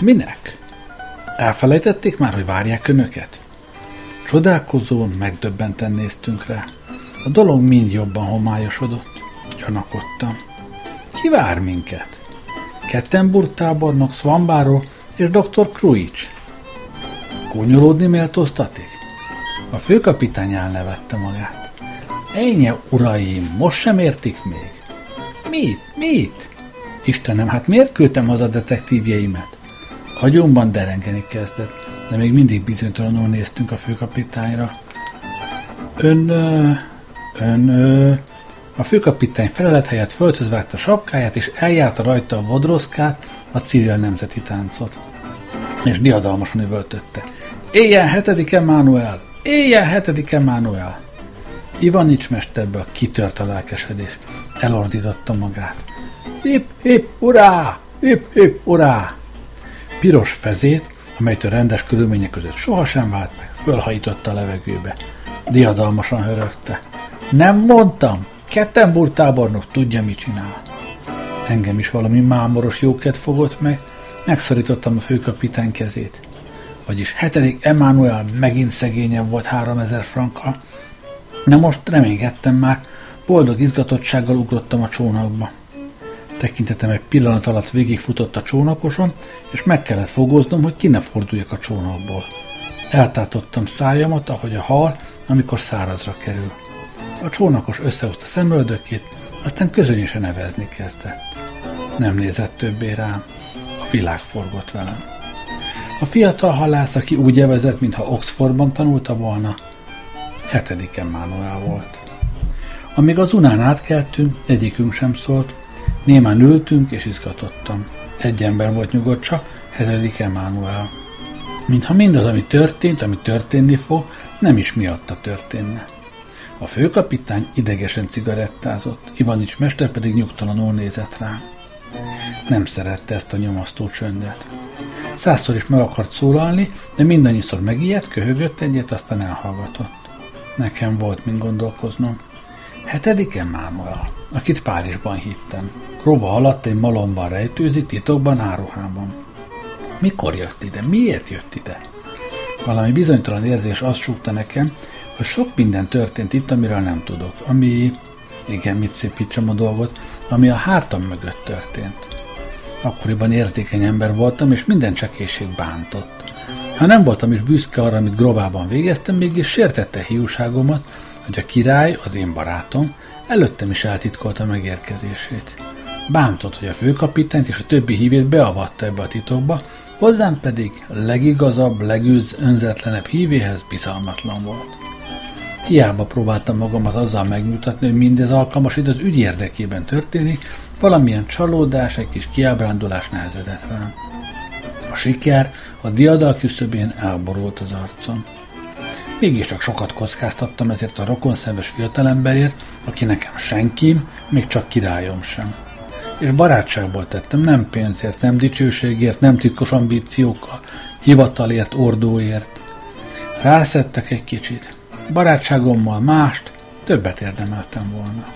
Minek? Elfelejtették már, hogy várják önöket? Csodálkozón, megdöbbenten néztünk rá. A dolog mind jobban homályosodott. Gyanakodtam. Ki vár minket? Kettenburg tábornok Svambáró és dr. Kruics. Kónyolódni méltóztatik? A főkapitány elnevette magát. Ennyi, uraim, most sem értik még? Mit? Mit? Istenem, hát miért küldtem az a detektívjeimet? Agyomban derengeni kezdett, de még mindig bizonytalanul néztünk a főkapitányra. Ön... ön... A főkapitány felelet helyett föltözvágta sapkáját, és eljárta rajta a vodroszkát, a civil nemzeti táncot. És diadalmasan üvöltötte. Éjjel hetedik Emmanuel! Éjjel hetedik Emmanuel! Ivanics mesterből kitört a lelkesedés. Elordította magát. Hip, hip, urá! Hip, hip, urá! Piros fezét, amelytől rendes körülmények között sohasem vált meg, fölhajította a levegőbe. Diadalmasan hörögte. Nem mondtam! Kettenburg tábornok tudja, mit csinál. Engem is valami mámoros jóket fogott meg, megszorítottam a főkapitány kezét. Vagyis hetedik Emmanuel megint szegényebb volt 3000 franka. Na most reménykedtem már, boldog izgatottsággal ugrottam a csónakba. Tekintetem egy pillanat alatt végigfutott a csónakoson, és meg kellett fogoznom, hogy ki ne forduljak a csónakból. Eltátottam szájamat, ahogy a hal, amikor szárazra kerül. A csónakos összehozta szemöldökét, aztán közönösen nevezni kezdett. Nem nézett többé rám. A világ forgott velem. A fiatal halász, aki úgy evezett, mintha Oxfordban tanulta volna, hetedik Emmanuel volt. Amíg az unán átkeltünk, egyikünk sem szólt, némán ültünk és izgatottam. Egy ember volt nyugodt csak, hetedik Emmanuel. Mintha mindaz, ami történt, ami történni fog, nem is miatta történne. A főkapitány idegesen cigarettázott, Ivanics mester pedig nyugtalanul nézett rá. Nem szerette ezt a nyomasztó csöndet. Százszor is meg akart szólalni, de mindannyiszor megijedt, köhögött egyet, aztán elhallgatott. Nekem volt, mint gondolkoznom. Hetedik Emmanuel, akit Párizsban hittem. Rova alatt egy malomban rejtőzi, titokban, áruhában. Mikor jött ide? Miért jött ide? Valami bizonytalan érzés azt súgta nekem, hogy sok minden történt itt, amiről nem tudok, ami igen, mit szépítsem a dolgot, ami a hátam mögött történt. Akkoriban érzékeny ember voltam, és minden csekéség bántott. Ha nem voltam is büszke arra, amit Grovában végeztem, mégis sértette hiúságomat, hogy a király, az én barátom, előttem is eltitkolta megérkezését. Bántott, hogy a főkapitányt és a többi hívét beavatta ebbe a titokba, hozzám pedig legigazabb, legőz, önzetlenebb hívéhez bizalmatlan volt. Hiába próbáltam magamat azzal megmutatni, hogy mindez alkalmas itt az ügy érdekében történik, valamilyen csalódás, egy kis kiábrándulás nehezedett rám. A siker a diadal küszöbén elborult az arcom. Mégiscsak sokat kockáztattam ezért a rokonszenves fiatalemberért, aki nekem senkim, még csak királyom sem. És barátságból tettem, nem pénzért, nem dicsőségért, nem titkos ambíciókkal, hivatalért, ordóért. Rászettek egy kicsit. Barátságommal mást, többet érdemeltem volna.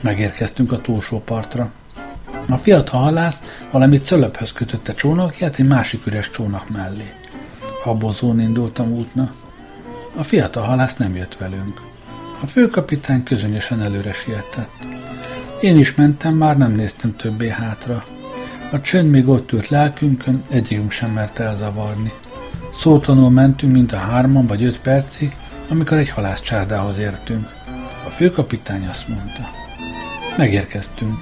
Megérkeztünk a túlsó partra. A fiatal halász valami cölöphöz kötötte csónakját egy másik üres csónak mellé. Habozón indultam útna. A fiatal halász nem jött velünk. A főkapitány közönösen előre sietett. Én is mentem, már nem néztem többé hátra. A csönd még ott ült lelkünkön, egyikünk sem mert elzavarni. Szótanul mentünk, mint a hárman vagy öt percig, amikor egy halászcsárdához értünk. A főkapitány azt mondta. Megérkeztünk.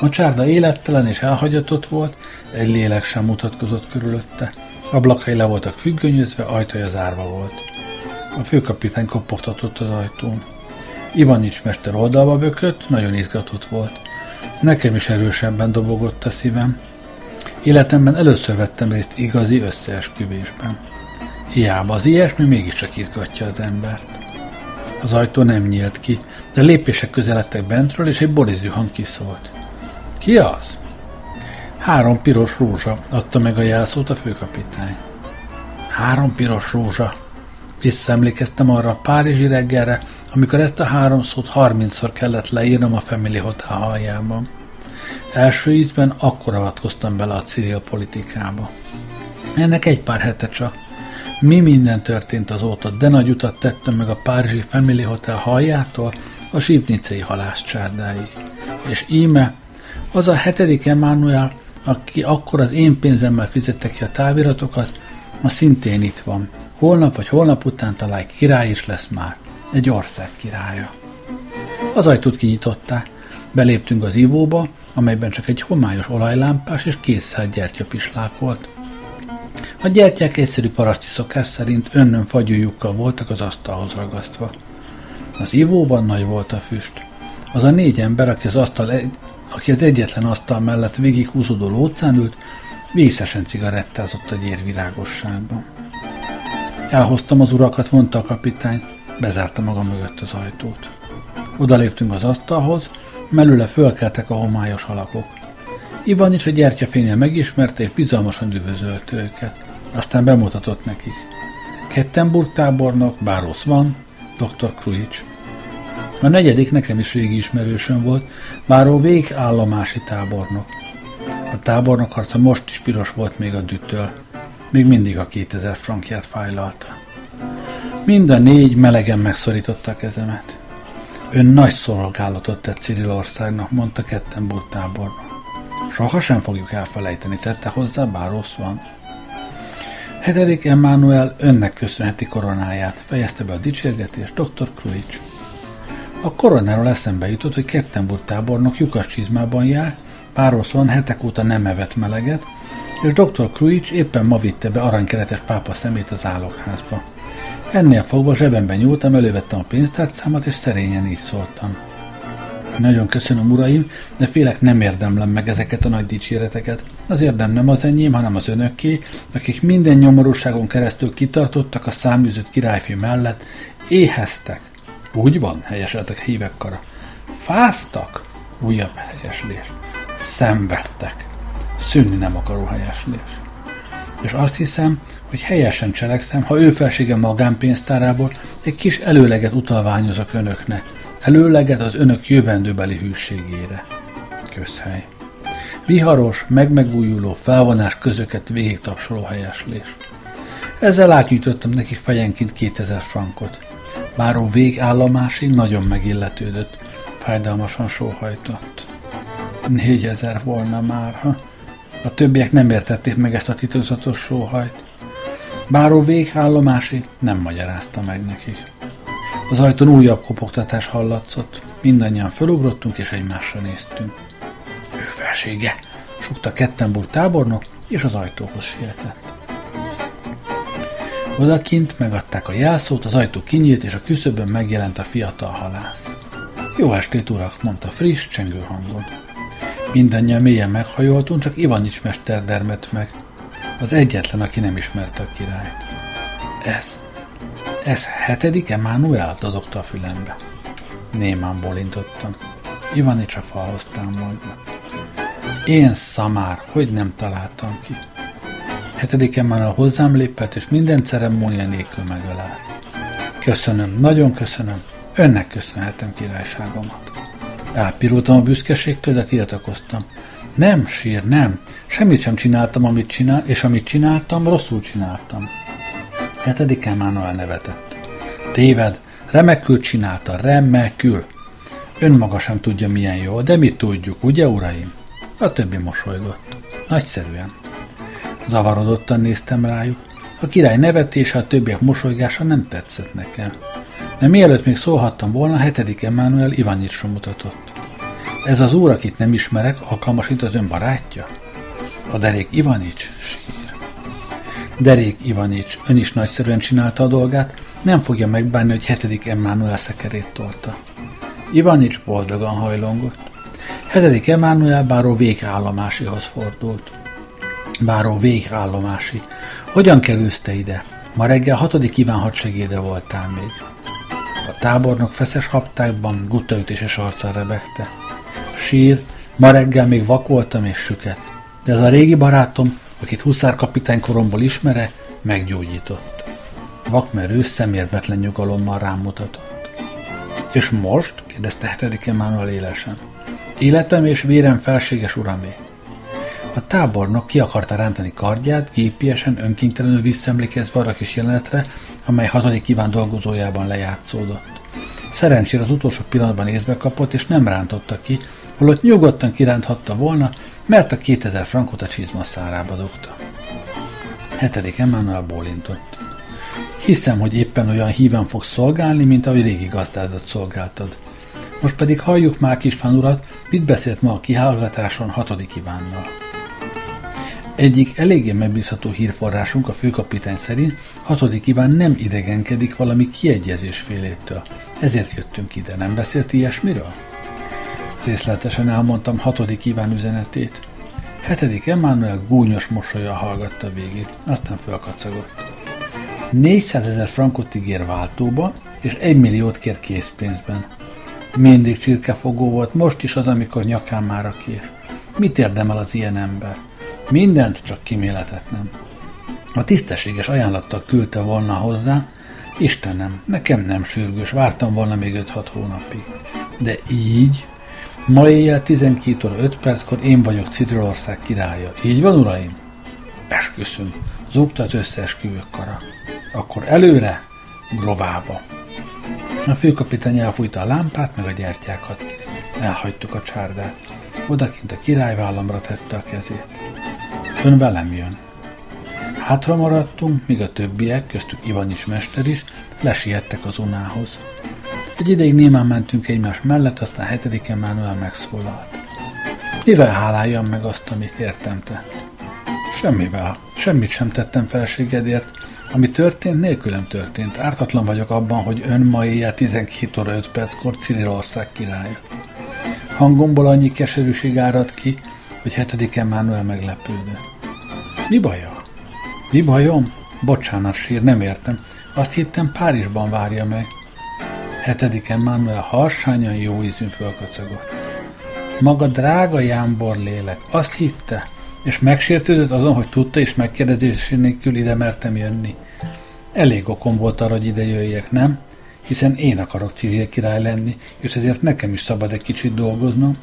A csárda élettelen és elhagyatott volt, egy lélek sem mutatkozott körülötte. Ablakai le voltak függönyözve, ajtaja zárva volt. A főkapitány kopogtatott az ajtón. Ivanics mester oldalba bökött, nagyon izgatott volt. Nekem is erősebben dobogott a szívem. Életemben először vettem részt igazi összeesküvésben. Hiába az ilyesmi mégiscsak izgatja az embert. Az ajtó nem nyílt ki, de lépések közeledtek bentről, és egy borizű hang kiszólt. Ki az? Három piros rózsa, adta meg a jelszót a főkapitány. Három piros rózsa. Visszaemlékeztem arra a párizsi reggelre, amikor ezt a három szót harmincszor kellett leírnom a Family Hotel haljában. Első ízben akkor avatkoztam bele a civil politikába. Ennek egy pár hete csak. Mi minden történt azóta, de nagy utat tettem meg a Párizsi Family Hotel haljától a Zsivnicei halászcsárdáig. És íme, az a hetedik Emmanuel, aki akkor az én pénzemmel fizette ki a táviratokat, ma szintén itt van. Holnap vagy holnap után talán király is lesz már. Egy ország királya. Az ajtót kinyitották. Beléptünk az ivóba, amelyben csak egy homályos olajlámpás és készszállt gyertya pislákolt. A gyertyák egyszerű paraszti szokás szerint önnön fagyújukkal voltak az asztalhoz ragasztva. Az ivóban nagy volt a füst. Az a négy ember, aki az, asztal egy, aki az egyetlen asztal mellett végig húzódó lócán ült, vészesen cigarettázott a gyérvirágosságban. Elhoztam az urakat, mondta a kapitány, bezárta maga mögött az ajtót. Oda léptünk az asztalhoz, mellőle fölkeltek a homályos alakok. Ivan is a gyertyafényel megismerte, és bizalmasan üdvözölte őket. Aztán bemutatott nekik. Kettenburg tábornok, Bárosz van, dr. Kruics. A negyedik nekem is régi ismerősöm volt, Báró vég állomási tábornok. A tábornok harca most is piros volt még a düttől. Még mindig a 2000 frankját fájlalta. Mind a négy melegen megszorította a kezemet. Ön nagy szolgálatot tett Cirilországnak, mondta Kettenburg tábornok. Soha sem fogjuk elfelejteni, tette hozzá, bár rossz van. Hetedik Emmanuel önnek köszönheti koronáját, fejezte be a dicsérgetés dr. Kruics. A koronáról eszembe jutott, hogy Kettenburg tábornok lyukas csizmában jár, van hetek óta nem evett meleget, és dr. Kruics éppen ma vitte be aranykeretes pápa szemét az állokházba. Ennél fogva zsebemben nyúltam, elővettem a pénztárcámat, és szerényen így szóltam. Nagyon köszönöm, uraim, de félek nem érdemlem meg ezeket a nagy dicséreteket. Az érdem nem az enyém, hanem az önöké, akik minden nyomorúságon keresztül kitartottak a száműzött királyfi mellett, éheztek. Úgy van, helyeseltek hívek kara. Fáztak? Újabb helyeslés. Szenvedtek. Szűnni nem akaró helyeslés. És azt hiszem, hogy helyesen cselekszem, ha ő felsége magánpénztárából egy kis előleget utalványozok önöknek, előleget az önök jövendőbeli hűségére. Közhely. Viharos, megmegújuló, felvonás közöket végig tapsoló helyeslés. Ezzel átnyújtottam nekik fejenként 2000 frankot. Báró végállomásig nagyon megilletődött, fájdalmasan sóhajtott. Négyezer volna már, ha? A többiek nem értették meg ezt a titokzatos sóhajt. Báró végállomásig nem magyarázta meg nekik. Az ajtón újabb kopogtatás hallatszott. Mindannyian felugrottunk és egymásra néztünk. Ő felsége! sukta Kettenburg tábornok, és az ajtóhoz sietett. Odakint megadták a jelszót, az ajtó kinyílt, és a küszöbön megjelent a fiatal halász. Jó estét, urak, mondta friss, csengő hangon. Mindannyian mélyen meghajoltunk, csak Ivanics mester dermet meg. Az egyetlen, aki nem ismerte a királyt. Ez, ez hetedik Emmanuel? dadogta a fülembe. Némán bolintottam. Ivanics a falhoz támolva. Én szamár, hogy nem találtam ki. Hetediken már hozzám lépett, és minden ceremónia nélkül megölált. Köszönöm, nagyon köszönöm. Önnek köszönhetem királyságomat. Elpirultam a büszkeségtől, de tiltakoztam. Nem, sír, nem. Semmit sem csináltam, amit csinál, és amit csináltam, rosszul csináltam. Hetediken már elnevetett. Téved, remekül csinálta, remekül. Önmaga sem tudja, milyen jó, de mi tudjuk, ugye, uraim? A többi mosolygott. Nagyszerűen. Zavarodottan néztem rájuk. A király nevetése, a többiek mosolygása nem tetszett nekem. De mielőtt még szólhattam volna, hetedik Emmanuel Ivanicsra mutatott. Ez az úr, akit nem ismerek, alkalmas itt az ön barátja? A derék Ivanics sír. Derék Ivanics, ön is nagyszerűen csinálta a dolgát, nem fogja megbánni, hogy hetedik Emmanuel szekerét tolta. Ivanics boldogan hajlongott. Hetedik Emmanuel báró végállomásihoz fordult. Báró végállomási. Hogyan kerülsz ide? Ma reggel hatodik Iván hadsegéde voltál még. A tábornok feszes haptákban guttaütéses arccal rebegte. Sír, ma reggel még vak voltam és süket, de ez a régi barátom, akit huszárkapitány koromból ismere, meggyógyított. Vakmerő szemérmetlen nyugalommal rám mutatott. És most? kérdezte hetedik Emmanuel élesen. Életem és vérem felséges uramé. A tábornok ki akarta rántani kardját, gépiesen, önkéntelenül visszaemlékezve arra kis jelenetre, amely hatodik kíván dolgozójában lejátszódott. Szerencsére az utolsó pillanatban észbe kapott, és nem rántotta ki, holott nyugodtan kiránthatta volna, mert a 2000 frankot a csizma szárába dugta. Hetedik Emmanuel bólintott. Hiszem, hogy éppen olyan híven fog szolgálni, mint ahogy régi gazdádat szolgáltad. Most pedig halljuk már Kisfán urat, mit beszélt ma a kihallgatáson hatodik Ivánnal. Egyik eléggé megbízható hírforrásunk a főkapitány szerint hatodik Iván nem idegenkedik valami kiegyezés félétől. Ezért jöttünk ide. Nem beszélt ilyesmiről? Részletesen elmondtam hatodik Iván üzenetét. Hetedik Emmanuel gúnyos mosolya hallgatta végig, aztán fölkacagott. 400 ezer frankot ígér váltóba, és 1 milliót kér készpénzben. Mindig csirkefogó volt, most is az, amikor nyakán már kér. Mit érdemel az ilyen ember? Mindent, csak kiméletet nem. A tisztességes ajánlattal küldte volna hozzá, Istenem, nekem nem sürgős, vártam volna még 5-6 hónapig. De így, ma éjjel 12 óra 5 perckor én vagyok Cirilország királya. Így van, uraim? Esküszöm, zúgta az összeesküvők kara. Akkor előre, grovába. A főkapitány elfújta a lámpát, meg a gyertyákat. Elhagytuk a csárdát. Odakint a királyvállamra tette a kezét. Ön velem jön. Hátra maradtunk, míg a többiek, köztük is mester is, lesiettek az unához. Egy ideig némán mentünk egymás mellett, aztán hetediken Mánuel megszólalt. Mivel háláljam meg azt, amit értem tett? Semmivel. Semmit sem tettem felségedért. Ami történt, nélkülem történt. Ártatlan vagyok abban, hogy ön ma éjjel 12 óra 5 perckor Cirilország királya. Hangomból annyi keserűség árad ki, hogy hetediken Mánuel meglepődött. Mi baja? Mi bajom? Bocsánat, sír, nem értem. Azt hittem Párizsban várja meg. Hetediken Manuel harsányan jó ízűn fölkacagott. Maga drága jámbor lélek, azt hitte, és megsértődött azon, hogy tudta és megkérdezés nélkül ide mertem jönni. Elég okom volt arra, hogy ide jöjjek, nem? Hiszen én akarok civil király lenni, és ezért nekem is szabad egy kicsit dolgoznom.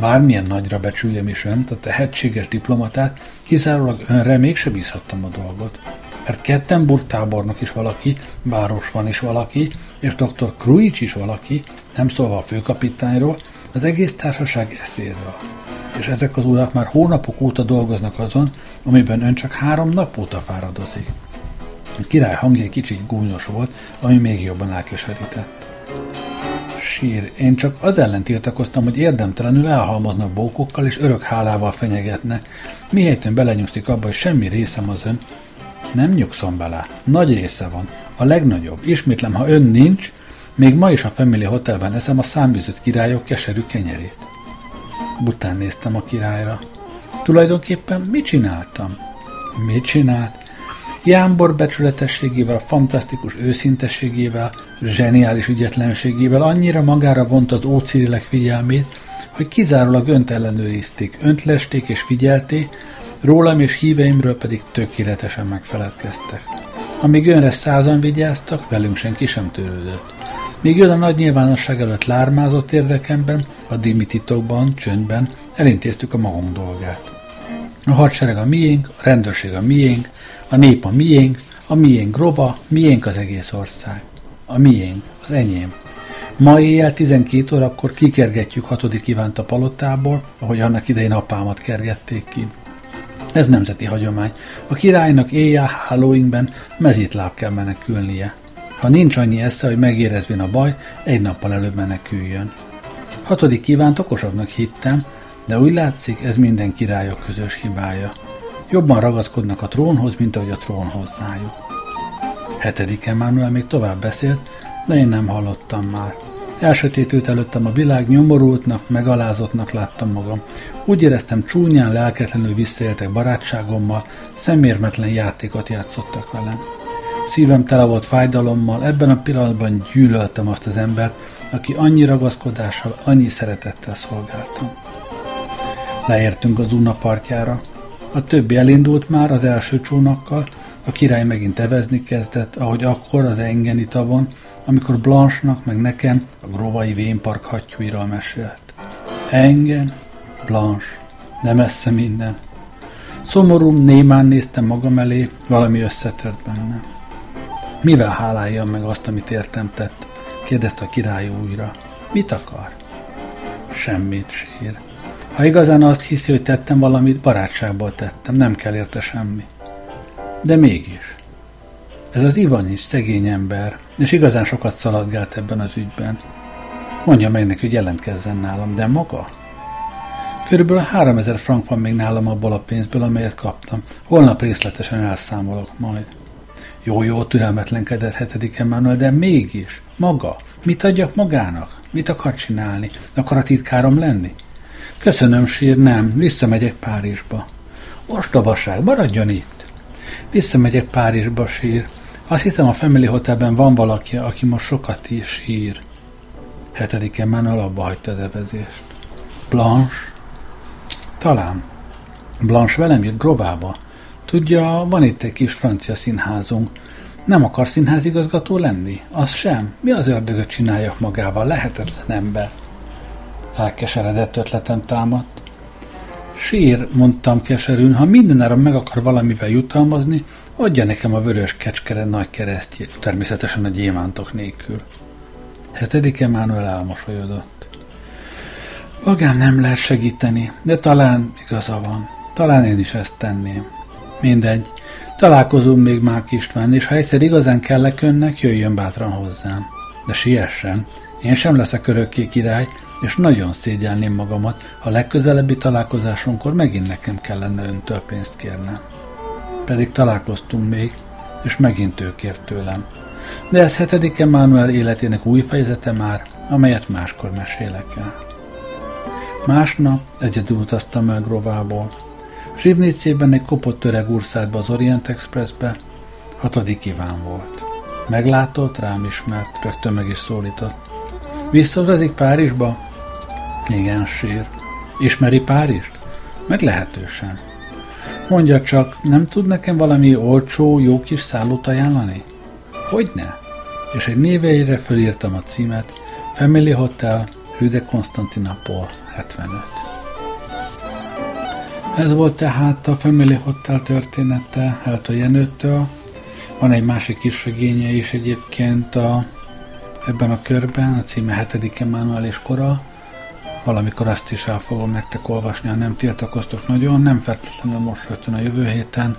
Bármilyen nagyra becsüljem is önt, a tehetséges diplomatát, kizárólag önre mégse bízhattam a dolgot. Mert Kettenburg tábornok is valaki, Város van is valaki, és dr. Kruics is valaki, nem szólva a főkapitányról, az egész társaság eszéről. És ezek az urak már hónapok óta dolgoznak azon, amiben ön csak három nap óta fáradozik. A király hangja egy kicsit gúnyos volt, ami még jobban elkeserített. Sír, én csak az ellen tiltakoztam, hogy érdemtelenül elhalmoznak bókokkal és örök hálával fenyegetne. Mihelytön belenyugszik abba, hogy semmi részem az ön. Nem nyugszom bele. Nagy része van. A legnagyobb. Ismétlem, ha ön nincs, még ma is a Family Hotelben eszem a számbűzött királyok keserű kenyerét. Bután néztem a királyra. Tulajdonképpen mit csináltam? Mit csinált? Jámbor becsületességével, fantasztikus őszintességével, zseniális ügyetlenségével annyira magára vont az ócirilek figyelmét, hogy kizárólag önt ellenőrizték, önt lesték és figyelték, rólam és híveimről pedig tökéletesen megfeledkeztek. Amíg önre százan vigyáztak, velünk senki sem törődött. Míg ön a nagy nyilvánosság előtt lármázott érdekemben, addig mi titokban, csöndben elintéztük a magunk dolgát. A hadsereg a miénk, a rendőrség a miénk, a nép a miénk, a miénk rova, miénk az egész ország. A miénk, az enyém. Ma éjjel 12 órakor kikergetjük hatodik Ivánt a palotából, ahogy annak idején apámat kergették ki. Ez nemzeti hagyomány. A királynak éjjel hálóinkben mezítláb kell menekülnie. Ha nincs annyi esze, hogy megérezvén a baj, egy nappal előbb meneküljön. Hatodik kívánt okosabbnak hittem, de úgy látszik, ez minden királyok közös hibája. Jobban ragaszkodnak a trónhoz, mint ahogy a trón hozzájuk. Hetedik Emmanuel még tovább beszélt, de én nem hallottam már. Elsötétült előttem a világ, nyomorultnak, megalázottnak láttam magam. Úgy éreztem, csúnyán, lelketlenül visszaéltek barátságommal, szemérmetlen játékot játszottak velem. Szívem tele volt fájdalommal, ebben a pillanatban gyűlöltem azt az embert, aki annyi ragaszkodással, annyi szeretettel szolgáltam. Leértünk az Una partjára. A többi elindult már az első csónakkal, a király megint evezni kezdett, ahogy akkor az engeni tavon, amikor Blanche-nak meg nekem a grovai vénpark hattyúiról mesélt. Engen, Blanche, de messze minden. Szomorú, némán néztem magam elé, valami összetört bennem. Mivel háláljam meg azt, amit értem tett? kérdezte a király újra. Mit akar? Semmit, sír. Ha igazán azt hiszi, hogy tettem valamit, barátságból tettem, nem kell érte semmi. De mégis. Ez az Ivan is szegény ember, és igazán sokat szaladgált ebben az ügyben. Mondja meg neki, hogy jelentkezzen nálam, de maga? Körülbelül 3000 frank van még nálam abból a pénzből, amelyet kaptam. Holnap részletesen elszámolok majd. Jó, jó, türelmetlenkedett hetedik Emmanuel, de mégis, maga, mit adjak magának? Mit akar csinálni? Akar a titkárom lenni? Köszönöm, sír, nem, visszamegyek Párizsba. Ostobaság, maradjon itt. Visszamegyek Párizsba, sír. Azt hiszem a Family Hotelben van valaki, aki most sokat is sír. Hetedik Emmanuel abba hagyta az evezést. Blanche? Talán. Blanche velem jött Grovába. Tudja, van itt egy kis francia színházunk. Nem akar színházigazgató lenni? Az sem. Mi az ördögöt csináljak magával? Lehetetlen ember. Elkeseredett ötletem támadt. Sír, mondtam keserűn, ha mindenára meg akar valamivel jutalmazni, adja nekem a vörös kecskere nagy keresztjét, természetesen a gyémántok nélkül. Hetedik Emmanuel elmosolyodott. Magán nem lehet segíteni, de talán igaza van. Talán én is ezt tenném. Mindegy. Találkozunk még Mák István, és ha egyszer igazán kellek önnek, jöjjön bátran hozzám. De siessen. Én sem leszek örökké király, és nagyon szégyelném magamat, ha legközelebbi találkozásonkkor megint nekem kellene öntől pénzt kérnem. Pedig találkoztunk még, és megint ő kért tőlem. De ez hetedik Emmanuel életének új fejezete már, amelyet máskor mesélek el. Másnap egyedül utaztam el Grovából. Zsivnicében egy kopott öreg úr szállt be az Orient Expressbe, hatodik Iván volt. Meglátott, rám ismert, rögtön meg is szólított. Visszautazik Párizsba? Igen, sír. Ismeri Párizst? Meglehetősen. Mondja csak, nem tud nekem valami olcsó, jó kis szállót ajánlani? Hogyne? És egy néveire fölírtam a címet, Family Hotel, Rue de Constantinopol 75. Ez volt tehát a Family Hotel története Eltő Jenőtől. Van egy másik kis regénye is egyébként a, ebben a körben, a címe 7. Emmanuel és kora. Valamikor azt is el fogom nektek olvasni, ha nem tiltakoztok nagyon, nem feltétlenül most rögtön a jövő héten,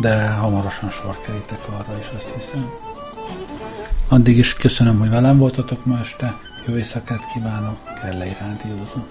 de hamarosan sor kerítek arra is, azt hiszem. Addig is köszönöm, hogy velem voltatok ma este, jó éjszakát kívánok, Kellei Rádiózó.